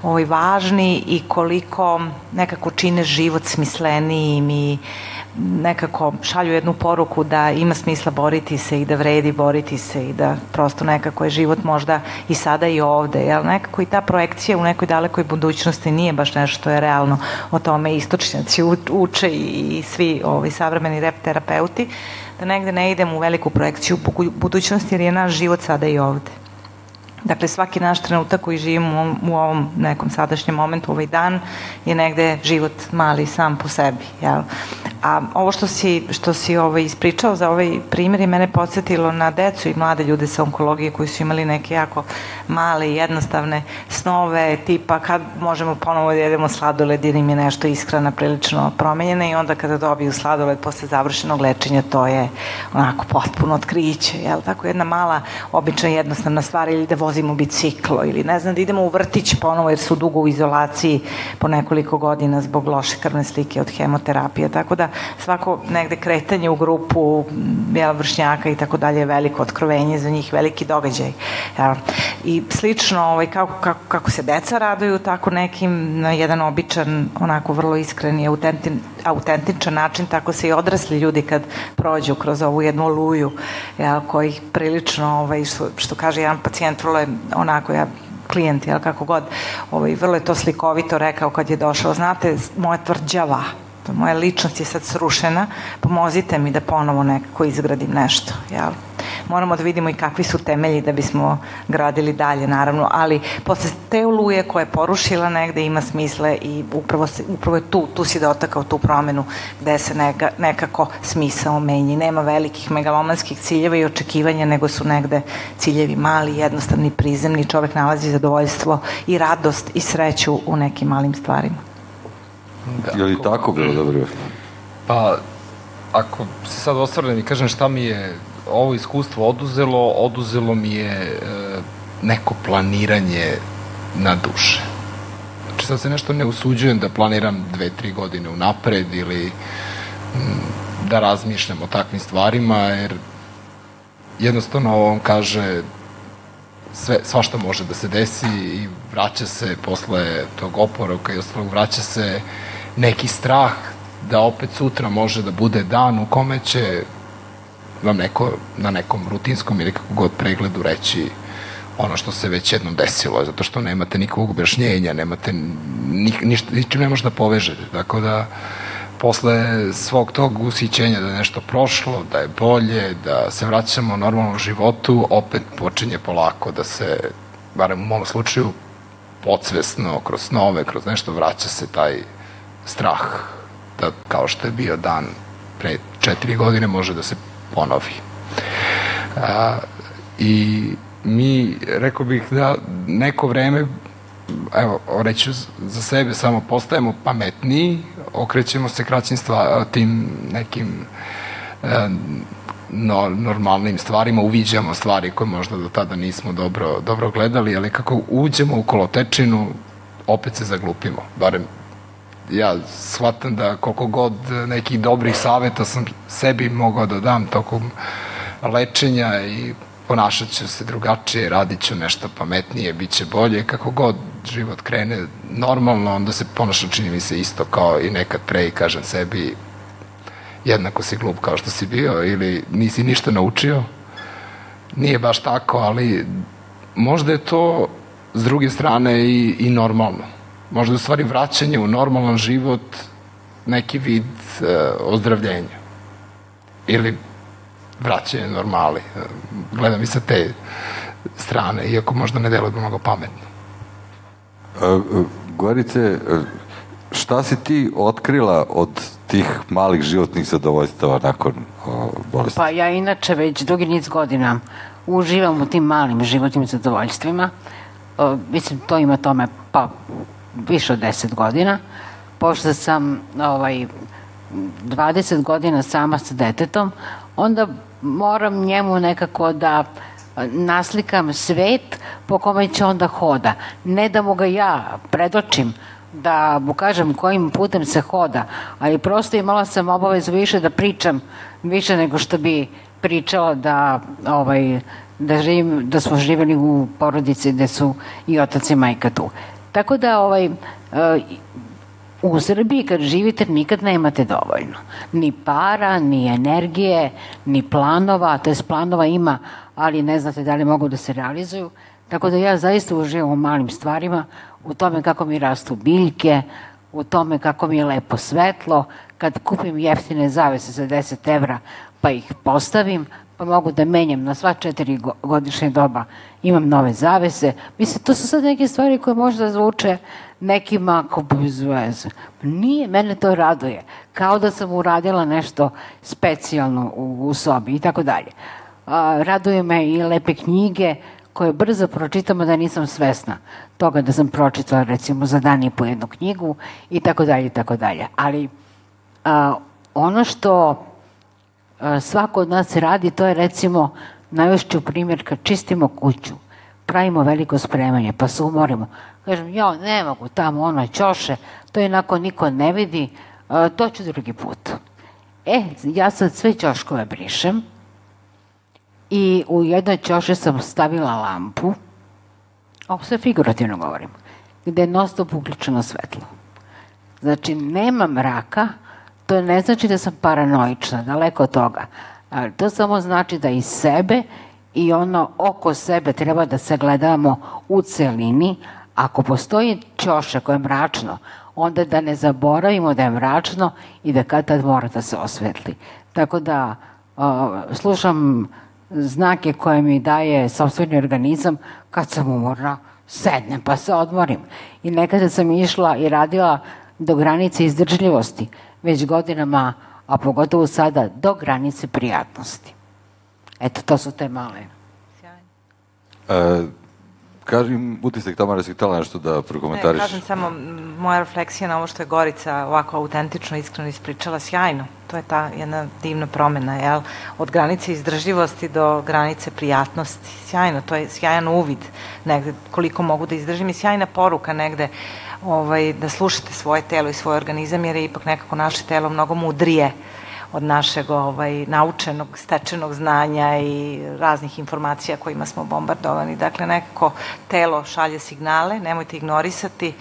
Ovaj, važni i koliko nekako čine život smislenijim i nekako šalju jednu poruku da ima smisla boriti se i da vredi boriti se i da prosto nekako je život možda i sada i ovde, jel? Nekako i ta projekcija u nekoj dalekoj budućnosti nije baš nešto što je realno o tome istočnjaci uče i svi ovi savremeni rep terapeuti da negde ne idemo u veliku projekciju budućnosti jer je naš život sada i ovde. Dakle, svaki naš trenutak koji živimo u ovom nekom sadašnjem momentu, ovaj dan, je negde život mali sam po sebi. Jel? A ovo što si, što si ovaj, ispričao za ovaj primjer je mene podsjetilo na decu i mlade ljude sa onkologije koji su imali neke jako male i jednostavne snove, tipa kad možemo ponovo da jedemo sladoled jer im je nešto ishrana prilično promenjena i onda kada dobiju sladoled posle završenog lečenja to je onako potpuno otkriće, jel? Tako jedna mala, obična jednostavna stvar ili da vozimo biciklo ili ne znam da idemo u vrtić ponovo jer su dugo u izolaciji po nekoliko godina zbog loše krvne slike od hemoterapije, tako da svako negde kretanje u grupu jel, vršnjaka i tako dalje je veliko otkrovenje za njih, veliki događaj. Jel. I slično ovaj, kako, kako, kako se deca raduju, tako nekim na jedan običan, onako vrlo iskren i autentin, autentičan način, tako se i odrasli ljudi kad prođu kroz ovu jednu oluju, jel, koji prilično, ovaj, što, što kaže jedan pacijent, vrlo je onako, ja klijent, jel, kako god, ovaj, vrlo je to slikovito rekao kad je došao, znate, moja tvrđava, moja ličnost je sad srušena, pomozite mi da ponovo nekako izgradim nešto, jel? Moramo da vidimo i kakvi su temelji da bismo gradili dalje, naravno, ali posle te oluje koja je porušila negde ima smisle i upravo, se, upravo je tu, tu si dotakao tu promenu gde se neka, nekako smisao menji. Nema velikih megalomanskih ciljeva i očekivanja, nego su negde ciljevi mali, jednostavni, prizemni, čovek nalazi zadovoljstvo i radost i sreću u nekim malim stvarima. Da, je li tako bilo dobro? Pa, ako se sad osvrnem i kažem šta mi je ovo iskustvo oduzelo, oduzelo mi je e, neko planiranje na duše. Znači sad se nešto ne usuđujem da planiram dve, tri godine unapred ili m, da razmišljam o takvim stvarima, jer jednostavno on kaže sve, svašta može da se desi i vraća se posle tog oporavka i ostalog, vraća se neki strah da opet sutra može da bude dan u kome će vam neko na nekom rutinskom ili kako god pregledu reći ono što se već jednom desilo, zato što nemate nikakvog objašnjenja, nemate ni, ništa, ničim ne možete da povežete, tako da posle svog tog usićenja da je nešto prošlo, da je bolje, da se vraćamo normalnom životu, opet počinje polako da se, barem u mom slučaju, podsvesno, kroz snove, kroz nešto, vraća se taj strah da kao što je bio dan pre četiri godine može da se ponovi. A, I mi, rekao bih da neko vreme evo, reću za sebe, samo postajemo pametniji, okrećemo se kraćim stvar, tim nekim e, no, normalnim stvarima, uviđamo stvari koje možda do tada nismo dobro, dobro gledali, ali kako uđemo u kolotečinu, opet se zaglupimo, barem ja shvatam da koliko god nekih dobrih saveta sam sebi mogao da dam tokom lečenja i ponašat ću se drugačije, radit ću nešto pametnije, bit će bolje, kako god život krene normalno, onda se ponašam čini mi se isto kao i nekad pre i kažem sebi jednako si glup kao što si bio ili nisi ništa naučio. Nije baš tako, ali možda je to s druge strane i, i normalno možda u stvari vraćanje u normalan život neki vid uh, ozdravljenja ili vraćanje normali. Gledam i sa te strane, iako možda ne deluje mnogo pametno. Uh, Gorice, šta si ti otkrila od tih malih životnih zadovoljstava nakon o, bolesti? Pa ja inače već dugi niz godina uživam u tim malim životnim zadovoljstvima. O, mislim, to ima tome pa više od 10 godina, pošto sam ovaj, 20 godina sama sa detetom, onda moram njemu nekako da naslikam svet po kome će onda hoda. Ne da mu ga ja predočim, da mu kažem kojim putem se hoda, ali prosto imala sam obavezu više da pričam, više nego što bi pričala da, ovaj, da, živim, da smo živjeli u porodici gde su i otac i majka tu. Tako da ovaj, u Srbiji kad živite nikad nemate dovoljno. Ni para, ni energije, ni planova, to je planova ima, ali ne znate da li mogu da se realizuju. Tako da ja zaista uživam u malim stvarima, u tome kako mi rastu biljke, u tome kako mi je lepo svetlo, kad kupim jeftine zavese za 10 evra pa ih postavim, pa mogu da menjam na sva četiri godišnje doba, imam nove zavese. Mislim, to su sad neke stvari koje možda zvuče nekima kao bez veze. Nije, mene to raduje. Kao da sam uradila nešto specijalno u, u sobi i tako dalje. Raduje me i lepe knjige koje brzo pročitamo da nisam svesna toga da sam pročitala recimo za dan i po jednu knjigu i tako dalje i tako dalje. Ali a, ono što svako od nas radi to je recimo najvešću primjer kad čistimo kuću pravimo veliko spremanje, pa se umorimo. Kažem, ja ne mogu tamo ono ćoše, to jednako niko ne vidi, to ću drugi put. E, ja sad sve ćoškove brišem i u jednoj ćoše sam stavila lampu, ovo sve figurativno govorim, gde je non stop uključeno svetlo. Znači, nema mraka, to ne znači da sam paranoična, daleko od toga. Ali to samo znači da i sebe i ono oko sebe treba da se gledamo u celini. Ako postoji ćoša koje je mračno, onda da ne zaboravimo da je mračno i da kad tad mora da se osvetli. Tako da uh, slušam znake koje mi daje sobstveni organizam kad sam umorna, sednem pa se odmorim. I nekada sam išla i radila do granice izdržljivosti, već godinama, a pogotovo sada, do granice prijatnosti. Eto, to su te male. Sjajno. E, kažem, utisak Tamara, si htjela nešto da prokomentariš? Ne, kažem samo moja refleksija na ovo što je Gorica ovako autentično, iskreno ispričala, sjajno. To je ta jedna divna promena, jel? Od granice izdržljivosti do granice prijatnosti. Sjajno, to je sjajan uvid negde, koliko mogu da izdržim i sjajna poruka negde ovaj, da slušate svoje telo i svoj organizam, jer je ipak nekako naše telo mnogo mudrije od našeg ovaj, naučenog, stečenog znanja i raznih informacija kojima smo bombardovani. Dakle, nekako telo šalje signale, nemojte ignorisati,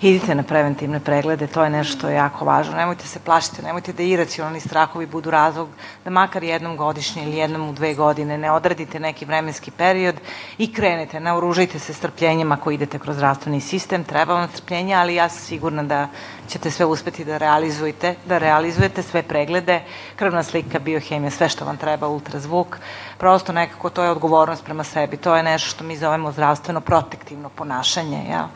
idite na preventivne preglede, to je nešto jako važno. Nemojte se plašiti, nemojte da iracionalni strahovi budu razlog da makar jednom godišnje ili jednom u dve godine ne odradite neki vremenski period i krenete, naoružajte se strpljenjem ako idete kroz zdravstveni sistem, treba vam strpljenje, ali ja sam sigurna da ćete sve uspeti da realizujete, da realizujete sve preglede, krvna slika, biohemija, sve što vam treba, ultrazvuk. Prosto nekako to je odgovornost prema sebi. To je nešto što mi zovemo zdravstveno protektivno ponašanje, jel?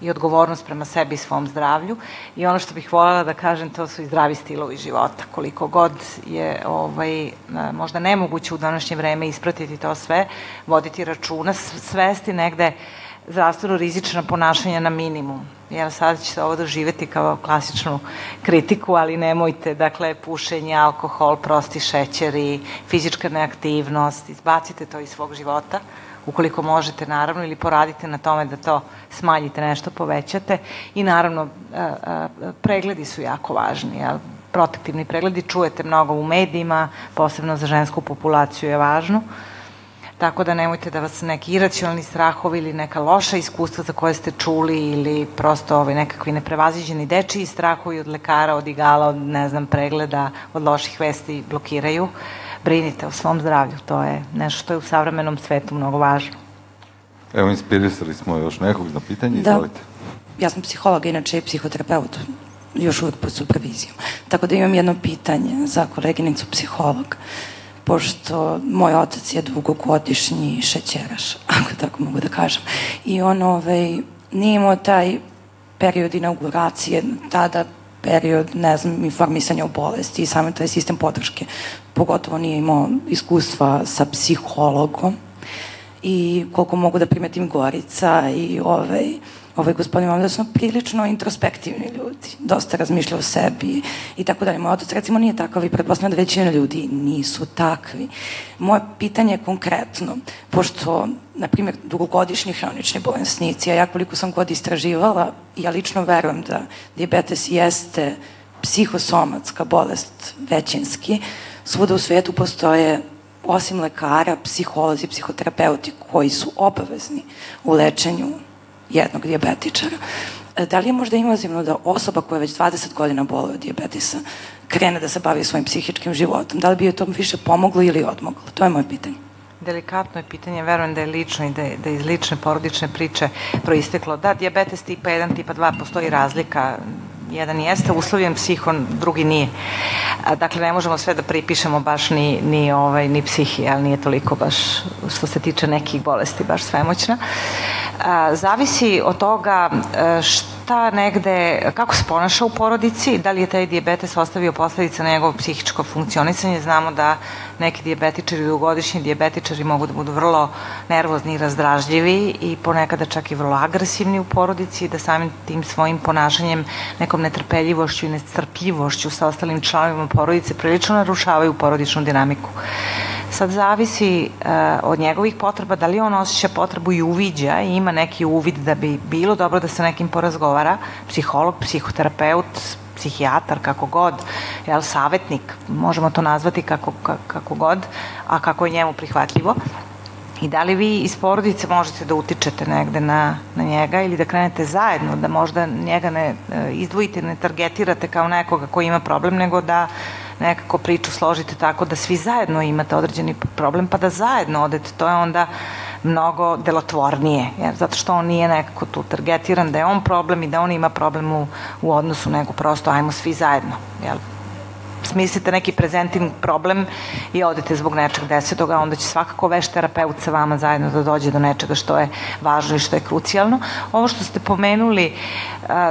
I odgovornost prema sebi i svom zdravlju. I ono što bih voljela da kažem, to su i zdravi stilovi života. Koliko god je ovaj, možda nemoguće u današnje vreme ispratiti to sve, voditi računa, svesti negde zdravstveno rizična ponašanja na minimum. Jel, sada ćete ovo doživeti kao klasičnu kritiku, ali nemojte, dakle, pušenje, alkohol, prosti šećeri, fizička neaktivnost, izbacite to iz svog života ukoliko možete naravno ili poradite na tome da to smanjite nešto, povećate i naravno pregledi su jako važni, jel? protektivni pregledi čujete mnogo u medijima, posebno za žensku populaciju je važno. Tako da nemojte da vas neki iracionalni strahovi ili neka loša iskustva za koje ste čuli ili prosto ovaj, nekakvi neprevaziđeni dečiji strahovi od lekara, od igala, od ne znam, pregleda, od loših vesti blokiraju. Uh, brinite o svom zdravlju. To je nešto što je u savremenom svetu mnogo važno. Evo, inspirisali smo još nekog na pitanje, da. izvolite. Ja sam psiholog, inače i psihoterapeut, još uvek pod supervizijom. Tako da imam jedno pitanje za koleginicu psiholog, pošto moj otac je dugogodišnji šećeraš, <laughs> ako tako mogu da kažem. I on ovaj, nije imao taj period inauguracije, tada period, ne znam, informisanja o bolesti i samo taj sistem podrške. Pogotovo nije imao iskustva sa psihologom i koliko mogu da primetim Gorica i ovaj, ovaj gospodin vam da su prilično introspektivni ljudi, dosta razmišlja o sebi i tako dalje. Moj otac recimo nije takav i pretpostavljam da većina ljudi nisu takvi. Moje pitanje je konkretno, pošto, na primjer, dugogodišnji hronični bolesnici, a ja koliko sam god istraživala, ja lično verujem da diabetes jeste psihosomatska bolest većinski, svuda u svetu postoje osim lekara, psiholozi, psihoterapeuti koji su obavezni u lečenju jednog diabetičara. E, da li je možda invazivno da osoba koja već 20 godina boluje od diabetisa krene da se bavi svojim psihičkim životom? Da li bi joj to više pomoglo ili odmoglo? To je moje pitanje. Delikatno je pitanje, verujem da je lično i da je, da je iz lične porodične priče proisteklo. Da, diabetes tipa 1, tipa 2, postoji razlika jedan jeste uslovljen psihon, drugi nije. Dakle, ne možemo sve da pripišemo baš ni, ni, ovaj, ni psihi, ali nije toliko baš što se tiče nekih bolesti baš svemoćna. Zavisi od toga što šta negde, kako se ponaša u porodici, da li je taj diabetes ostavio posledice na njegovo psihičko funkcionisanje. Znamo da neki diabetičari, dugogodišnji diabetičari mogu da budu vrlo nervozni i razdražljivi i ponekada čak i vrlo agresivni u porodici i da samim tim svojim ponašanjem, nekom netrpeljivošću i nestrpljivošću sa ostalim članovima porodice prilično narušavaju porodičnu dinamiku. Sad zavisi uh, od njegovih potreba, da li on osjeća potrebu i uviđa i ima neki uvid da bi bilo dobro da se nekim porazgovara, psiholog, psihoterapeut, psihijatar, kako god, jel, savetnik, možemo to nazvati kako, kako god, a kako je njemu prihvatljivo. I da li vi iz porodice možete da utičete negde na, na njega ili da krenete zajedno, da možda njega ne e, izdvojite, ne targetirate kao nekoga koji ima problem, nego da nekako priču složite tako da svi zajedno imate određeni problem, pa da zajedno odete. To je onda mnogo delotvornije, jer zato što on nije nekako tu targetiran da je on problem i da on ima problem u, u odnosu, nego prosto ajmo svi zajedno. Jel? Smislite neki prezentin problem i odete zbog nečeg desetoga, onda će svakako veš terapeut sa vama zajedno da dođe do nečega što je važno i što je krucijalno. Ovo što ste pomenuli,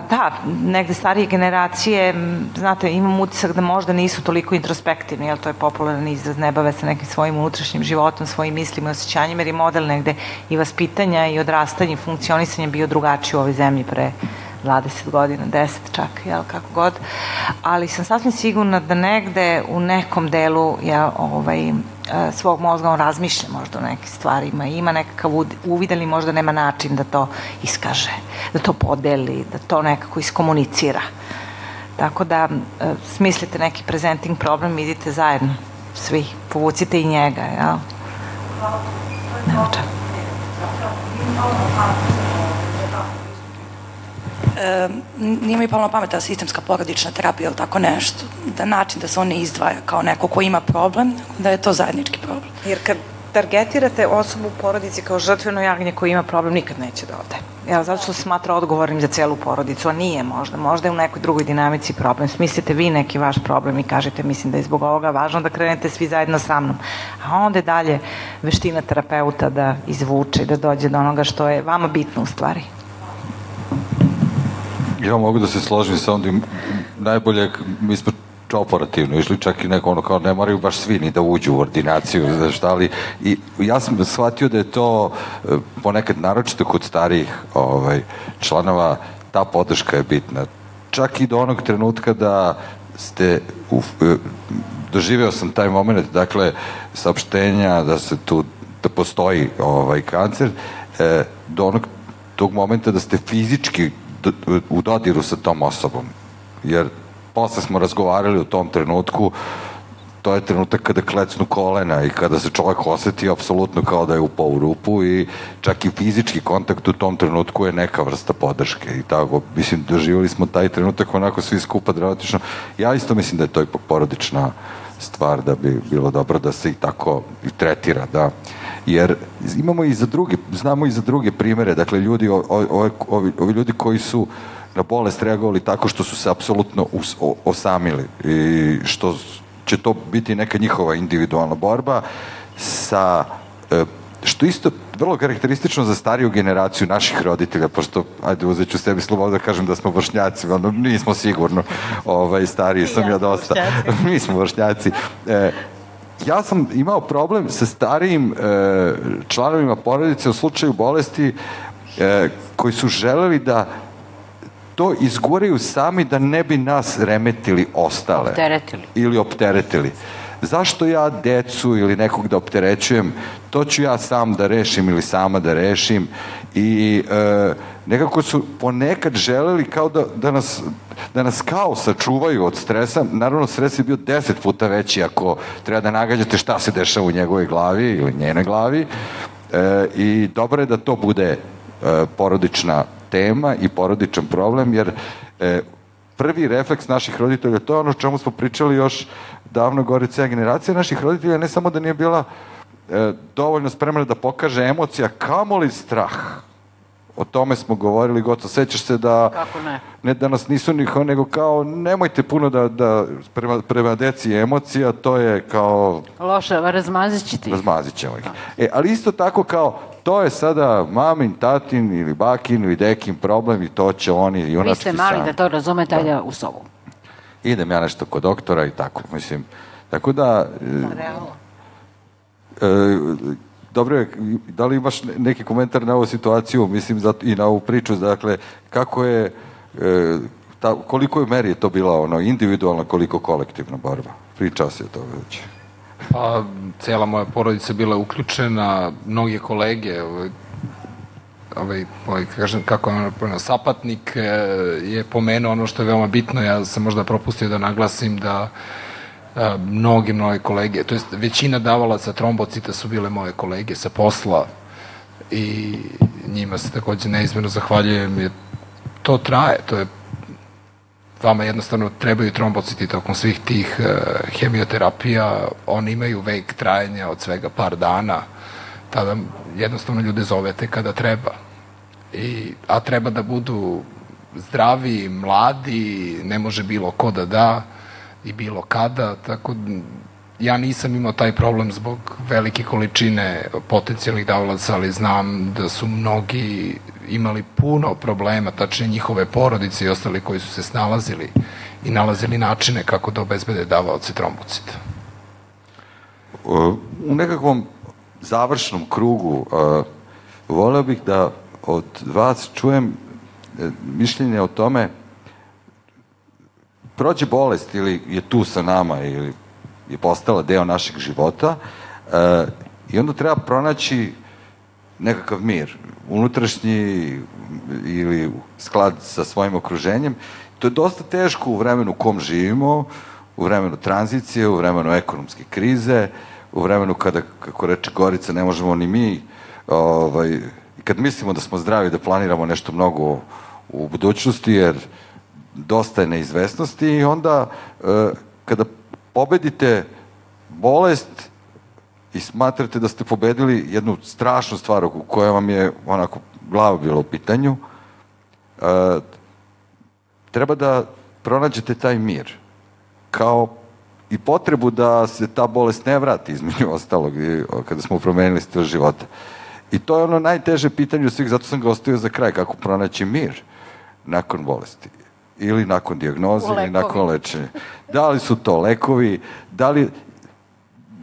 da, negde starije generacije, znate, imam utisak da možda nisu toliko introspektivni, jer to je popularan izraz, ne bave se nekim svojim unutrašnjim životom, svojim mislima i osjećanjima, jer je model negde i vaspitanja i odrastanja i funkcionisanja bio drugačiji u ovoj zemlji pre 20 godina, 10 čak, jel, kako god. Ali sam sasvim sigurna da negde u nekom delu ja, ovaj, e, svog mozga on razmišlja možda o nekim stvarima, ima nekakav uvid, ali možda nema način da to iskaže, da to podeli, da to nekako iskomunicira. Tako da e, smislite neki presenting problem, idite zajedno, svi, povucite i njega, jel? Nema čak e, nije mi palo na pamet da sistemska porodična terapija ili tako nešto, da način da se on ne izdvaja kao neko ko ima problem, da je to zajednički problem. Jer kad targetirate osobu u porodici kao žrtveno jagnje koji ima problem, nikad neće da ode. Jel, zato što se smatra odgovornim za celu porodicu, a nije možda. Možda je u nekoj drugoj dinamici problem. Smislite vi neki vaš problem i kažete, mislim da je zbog ovoga važno da krenete svi zajedno sa mnom. A onda je dalje veština terapeuta da izvuče da dođe do onoga što je vama bitno u stvari. Ja mogu da se složim sa onda najbolje, mi smo operativno išli čak i neko ono kao ne moraju baš svi ni da uđu u ordinaciju znaš da li i ja sam shvatio da je to e, ponekad naročito kod starijih ovaj, članova ta podrška je bitna. Čak i do onog trenutka da ste u, e, doživeo sam taj moment dakle saopštenja da se tu da postoji ovaj kancer e, do onog tog momenta da ste fizički u dodiru sa tom osobom. Jer posle smo razgovarali u tom trenutku, to je trenutak kada klecnu kolena i kada se čovjek oseti apsolutno kao da je upao u rupu i čak i fizički kontakt u tom trenutku je neka vrsta podrške i tako, mislim, doživjeli smo taj trenutak onako svi skupa dramatično. Ja isto mislim da je to ipak porodična stvar da bi bilo dobro da se i tako i tretira, da jer imamo i za druge, znamo i za druge primere, dakle ljudi, ovi, ovi, ovi ljudi koji su na bolest reagovali tako što su se apsolutno osamili. I što će to biti neka njihova individualna borba sa e, što isto vrlo karakteristično za stariju generaciju naših roditelja, pošto, ajde, uzet ću sebi slobodu da kažem da smo vršnjaci, ono, nismo sigurno, ovaj, stariji sam ja dosta, <laughs> mi smo vršnjaci. E, ja sam imao problem sa starijim e, članovima porodice u slučaju bolesti e, koji su želeli da to izguraju sami da ne bi nas remetili ostale. Opteretili. Ili opteretili. Zašto ja decu ili nekog da opterećujem, to ću ja sam da rešim ili sama da rešim i e, nekako su ponekad želeli kao da, da, nas, da nas kao sačuvaju od stresa. Naravno, stres je bio deset puta veći ako treba da nagađate šta se dešava u njegovoj glavi ili njene glavi. E, I dobro je da to bude e, porodična tema i porodičan problem, jer e, prvi refleks naših roditelja, to je ono čemu smo pričali još davno gore cijela generacija naših roditelja, ne samo da nije bila e, dovoljno spremna da pokaže emocija, kamoli strah. O tome smo govorili, gotovo. Sećaš se da... Kako ne? Ne da nas nisu niho, nego kao nemojte puno da, da prema, prema deci emocija, to je kao... Loše, razmazit će ti. Razmazit ćemo ih. E, ali isto tako kao, to je sada mamin, tatin ili bakin ili dekin problem i to će oni junački Vi ste mali sami. da to razumete, ajde u sobu. Idem ja nešto kod doktora i tako, mislim. Tako da... e, Realno. E, dobro je, da li imaš ne- neki komentar na ovu situaciju, mislim, za, i na ovu priču, dakle, kako je, e, ta, koliko je meri je to bila ono, individualna, koliko kolektivna borba? Pričao si o tome već. Pa, cela moja porodica bila uključena, mnoge kolege, ovaj, ovaj, kažem, kako je ono, sapatnik e, je pomenuo ono što je veoma bitno, ja sam možda propustio da naglasim da a, mnoge, mnoge kolege, to jest većina davalaca trombocita su bile moje kolege sa posla i njima se takođe neizmjerno zahvaljujem jer to traje, to je vama jednostavno trebaju trombociti tokom svih tih uh, hemioterapija, oni imaju vek trajanja od svega par dana, tada jednostavno ljude zovete kada treba. I, a treba da budu zdravi, mladi, ne može bilo ko da da i bilo kada, tako ja nisam imao taj problem zbog velike količine potencijalnih davalaca, ali znam da su mnogi imali puno problema, tačnije njihove porodice i ostali koji su se snalazili i nalazili načine kako da obezbede davaoce trombocita. u nekakvom završnom krugu uh, voleo bih da od vas čujem e, mišljenje o tome prođe bolest ili je tu sa nama ili je postala deo našeg života uh, i onda treba pronaći nekakav mir, unutrašnji ili sklad sa svojim okruženjem. To je dosta teško u vremenu u kom živimo, u vremenu tranzicije, u vremenu ekonomske krize, u vremenu kada, kako reče Gorica, ne možemo ni mi, ovaj, kad mislimo da smo zdravi, da planiramo nešto mnogo u budućnosti, jer dosta je neizvesnosti i onda e, kada pobedite bolest i smatrate da ste pobedili jednu strašnu stvar u kojoj vam je onako glava bila u pitanju, e, treba da pronađete taj mir kao i potrebu da se ta bolest ne vrati između ostalog kada smo promenili stil života. I to je ono najteže pitanje od svih, zato sam ga ostavio za kraj, kako pronaći mir nakon bolesti ili nakon dijagnoze ili nakon lečenja. Da li su to lekovi, da li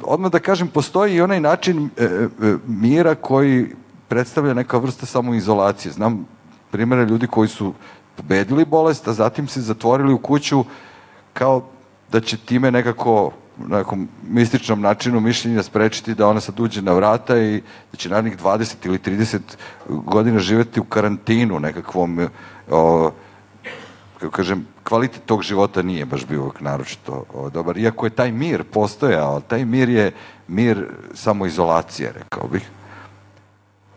odmah da kažem, postoji i onaj način e, e, mira koji predstavlja neka vrsta samoizolacije. Znam primere ljudi koji su pobedili bolest, a zatim se zatvorili u kuću kao da će time nekako na nekom mističnom načinu mišljenja sprečiti da ona sad uđe na vrata i da će narednih 20 ili 30 godina živeti u karantinu nekakvom e, o, kako kažem, kvalitet tog života nije baš bio uvek naročito o, dobar. Iako je taj mir postojao, taj mir je mir samoizolacije, rekao bih.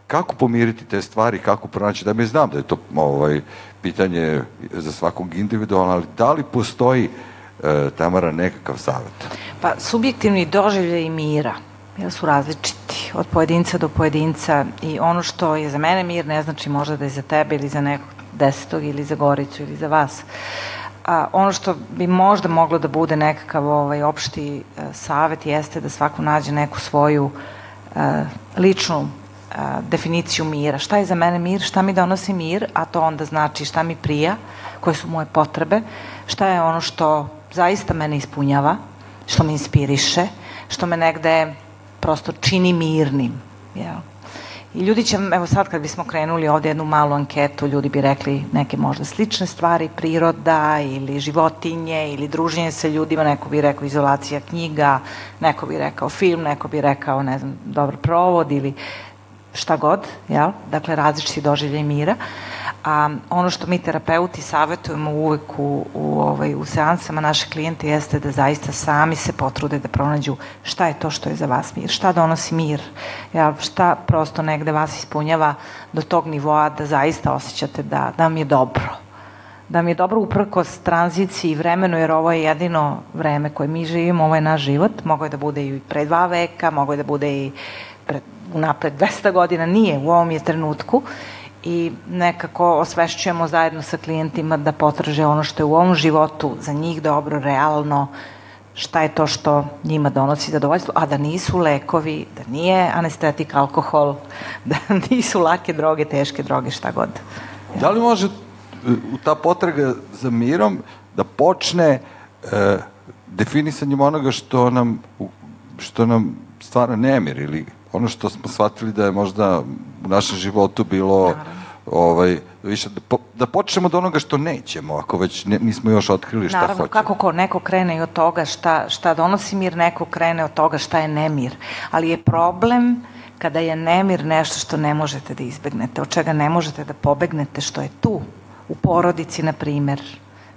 Kako pomiriti te stvari, kako pronaći, da mi znam da je to ovaj, pitanje za svakog individualno, ali da li postoji e, Tamara nekakav savjet? Pa, subjektivni doživljaj mira jel, su različiti od pojedinca do pojedinca i ono što je za mene mir ne znači možda da je za tebe ili za nekog desetog ili za Goricu ili za vas. A, ono što bi možda moglo da bude nekakav ovaj, opšti e, savet jeste da svako nađe neku svoju e, ličnu e, definiciju mira. Šta je za mene mir, šta mi donosi mir, a to onda znači šta mi prija, koje su moje potrebe, šta je ono što zaista mene ispunjava, što me inspiriše, što me negde prosto čini mirnim. Jel? I ljudi će, evo sad kad bismo krenuli ovde jednu malu anketu, ljudi bi rekli neke možda slične stvari, priroda ili životinje ili druženje sa ljudima, neko bi rekao izolacija knjiga, neko bi rekao film, neko bi rekao, ne znam, dobar provod ili šta god, jel? Dakle, različiti doživljaj mira. A ono što mi terapeuti savjetujemo uvek u, u, ovaj, u seansama naše klijente jeste da zaista sami se potrude da pronađu šta je to što je za vas mir, šta donosi mir, jel? šta prosto negde vas ispunjava do tog nivoa da zaista osjećate da, da vam je dobro da mi je dobro uprkos tranziciji i vremenu, jer ovo je jedino vreme koje mi živimo, ovo je naš život, mogo je da bude i pre dva veka, mogo je da bude i unapred 200 godina, nije, u ovom je trenutku i nekako osvešćujemo zajedno sa klijentima da potraže ono što je u ovom životu za njih dobro, realno, šta je to što njima donosi zadovoljstvo, a da nisu lekovi, da nije anestetik, alkohol, <laughs> da nisu lake droge, teške droge, šta god. Da li može u ta potraga za mirom da počne e, definisanjem onoga što nam, što nam stvara nemir ili ono što smo shvatili da je možda u našem životu bilo Naravno. ovaj, više, da, po, da počnemo od onoga što nećemo, ako već ne, nismo još otkrili šta Naravno, hoćemo. kako ko, neko krene i od toga šta, šta donosi mir, neko krene od toga šta je nemir. Ali je problem kada je nemir nešto što ne možete da izbegnete, od čega ne možete da pobegnete, što je tu, u porodici, na primer,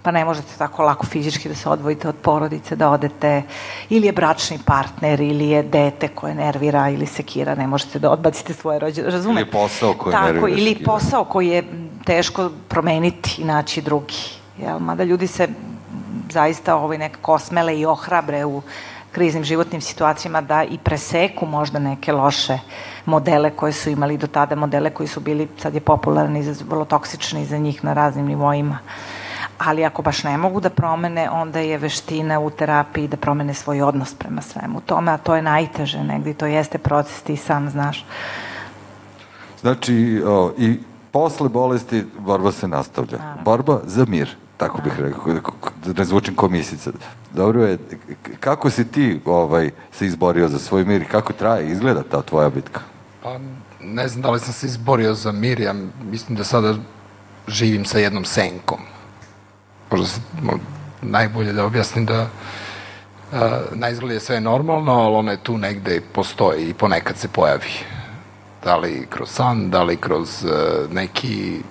pa ne možete tako lako fizički da se odvojite od porodice, da odete, ili je bračni partner, ili je dete koje nervira ili sekira, ne možete da odbacite svoje rođe, razumete? Ili posao koji tako, nervira. Ili sekira. posao koji je teško promeniti i naći drugi. Jel? Mada ljudi se zaista ovaj, nekako osmele i ohrabre u kriznim životnim situacijama da i preseku možda neke loše modele koje su imali do tada, modele koji su bili, sad je popularni, vrlo toksični za njih na raznim nivoima. Ali ako baš ne mogu da promene, onda je veština u terapiji da promene svoj odnos prema svemu tome, a to je najteže negdje, to jeste proces, ti sam znaš. Znači, o, i posle bolesti borba se nastavlja. Naravno. Borba za mir, tako bih rekao, da ne zvučim komisica. Dobro je, kako si ti ovaj, se izborio za svoj mir i kako traje, izgleda ta tvoja bitka? Pa, ne znam da li sam se izborio za mir, ja mislim da sada živim sa jednom senkom. Možda se, najbolje da objasnim da uh, na izgled je sve normalno, ali ona je tu negde i postoji i ponekad se pojavi. Da li kroz san, da li kroz uh, neki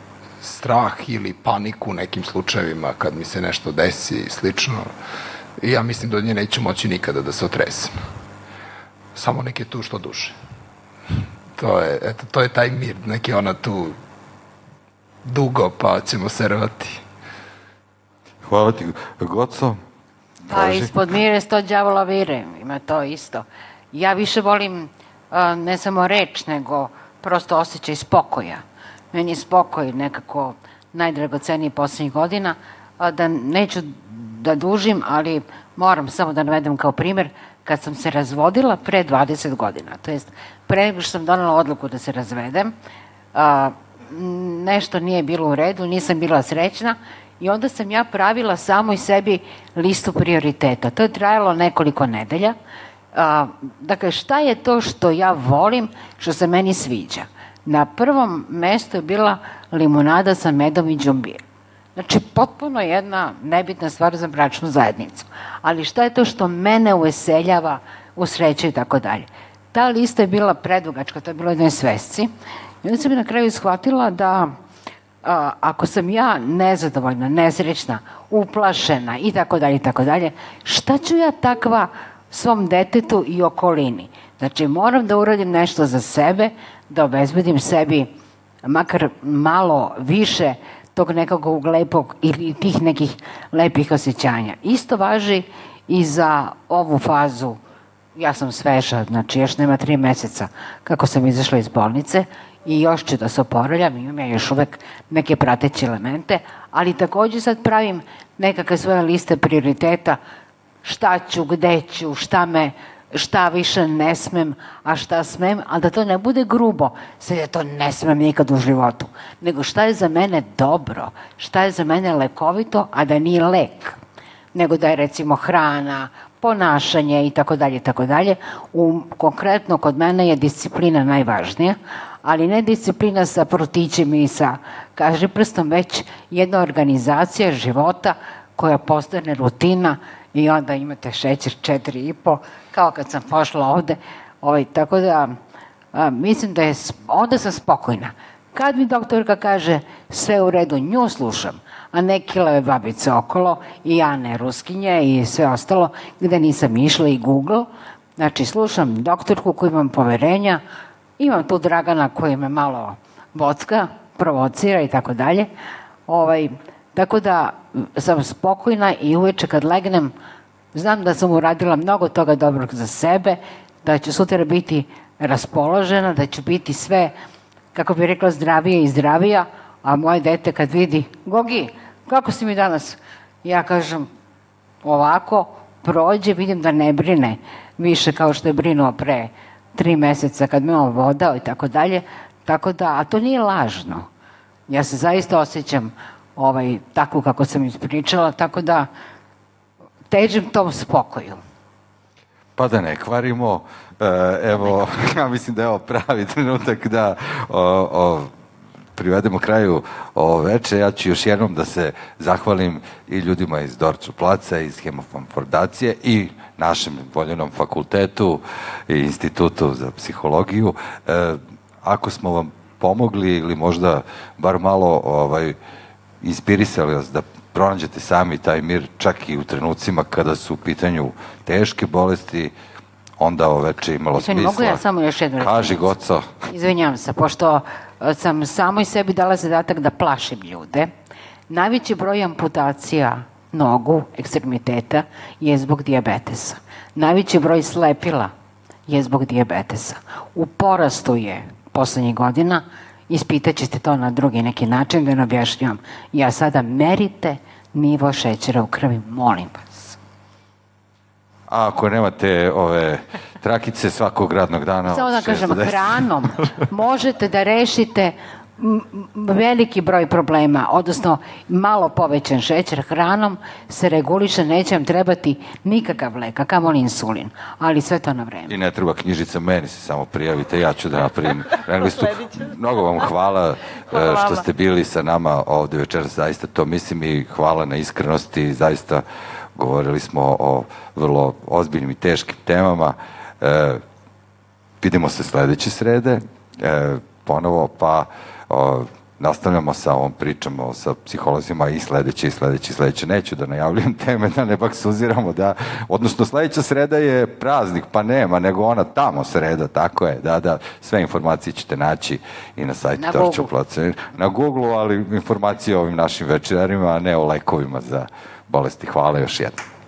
strah ili paniku u nekim slučajevima kad mi se nešto desi i slično. I ja mislim da od nje neću moći nikada da se otresem. Samo neke tu što duže. To je, eto, to je taj mir, neki ona tu dugo, pa ćemo se rvati. Hvala ti, Goco. Pa ispod mire sto đavola vire, ima to isto. Ja više volim a, ne samo reč, nego prosto osjećaj spokoja. Meni je spokoj nekako najdragoceniji poslednjih godina, da neću da dužim, ali moram samo da navedem kao primer, kad sam se razvodila pre 20 godina, to jest pre nego što sam donala odluku da se razvedem, a, nešto nije bilo u redu, nisam bila srećna i onda sam ja pravila samo i sebi listu prioriteta. To je trajalo nekoliko nedelja. A, dakle, šta je to što ja volim, što se meni sviđa? Na prvom mestu je bila limunada sa medom i džumbir. Znači, potpuno jedna nebitna stvar za bračnu zajednicu. Ali šta je to što mene uveseljava u sreći i tako dalje? Ta lista je bila predugačka, to je bilo jednoj svesci. I onda sam na kraju shvatila da ako sam ja nezadovoljna, nesrećna, uplašena i tako dalje i tako dalje, šta ću ja takva svom detetu i okolini? Znači, moram da uradim nešto za sebe, da obezbedim sebi makar malo više tog nekog lepog ili tih nekih lepih osjećanja. Isto važi i za ovu fazu ja sam sveža, znači još nema tri meseca kako sam izašla iz bolnice i još ću da se oporavljam, imam ja još uvek neke prateće elemente, ali takođe sad pravim nekakve svoje liste prioriteta, šta ću, gde ću, šta me, šta više ne smem, a šta smem, ali da to ne bude grubo, sad ja to ne smem nikad u životu, nego šta je za mene dobro, šta je za mene lekovito, a da nije lek nego da je recimo hrana, ponašanje i tako dalje i tako dalje. U, konkretno kod mene je disciplina najvažnija, ali ne disciplina sa protićem i sa kaži prstom, već jedna organizacija života koja postane rutina i onda imate šećer 4,5, kao kad sam pošla ovde. Ovaj, tako da, a, mislim da je, onda sam spokojna. Kad mi doktorka kaže sve u redu, nju slušam, a ne kilave babice okolo i Ane Ruskinje i sve ostalo, gde nisam išla i Google. Znači, slušam doktorku koju imam poverenja, imam tu Dragana koji me malo bocka, provocira i tako dalje. Ovaj, tako da sam spokojna i uveče kad legnem, znam da sam uradila mnogo toga dobrog za sebe, da ću sutra biti raspoložena, da ću biti sve, kako bih rekla, zdravije i zdravija, a moje dete kad vidi, Gogi, kako si mi danas? Ja kažem, ovako, prođe, vidim da ne brine više kao što je brinuo pre tri meseca kad me on vodao i tako dalje. Tako da, a to nije lažno. Ja se zaista osjećam ovaj, tako kako sam ispričala, tako da težim tom spokoju. Pa da ne kvarimo, e, evo, <laughs> ja mislim da je ovo pravi trenutak da o, o, privedemo kraju ovo veče. Ja ću još jednom da se zahvalim i ljudima iz Dorču placa, iz Hemofon fondacije i našem voljenom fakultetu i institutu za psihologiju. E, ako smo vam pomogli ili možda bar malo ovaj, inspirisali vas da pronađete sami taj mir čak i u trenucima kada su u pitanju teške bolesti, onda ovo veče imalo Izvini, smisla. mogu ja samo još jednu Kaži, rečenicu? Goco. Izvinjavam se, pošto sam samo i sebi dala zadatak da plašim ljude. Najveći broj amputacija nogu, ekstremiteta, je zbog diabetesa. Najveći broj slepila je zbog diabetesa. U porastu je poslednjih godina, ispitat ćete to na drugi neki način, da ne objašnjavam. Ja sada merite nivo šećera u krvi, molim vas. A ako nemate ove trakice svakog radnog dana... Samo da kažem, 6 do 10. hranom možete da rešite veliki broj problema, odnosno malo povećan šećer hranom se reguliše, neće vam trebati nikakav lek, a kamoli insulin, ali sve to na vreme. I ne treba knjižica, meni se samo prijavite, ja ću da napravim listu. <laughs> Mnogo vam hvala, Hvala e, što vama. ste bili sa nama ovde večeras, zaista to mislim i hvala na iskrenosti, zaista govorili smo o vrlo ozbiljnim i teškim temama. E, vidimo se sledeće srede, e, ponovo, pa o, nastavljamo sa ovom pričom o, sa psiholozima i sledeće i sledeće i sledeće. Neću da najavljujem <laughs> teme, da ne baksuziramo, da, odnosno sledeća sreda je praznik, pa nema, nego ona tamo sreda, tako je, da, da, sve informacije ćete naći i na sajtu Na Torčo Google. Na Google, ali informacije o ovim našim večerarima, a ne o lekovima za bolesti. Hvala još jednom.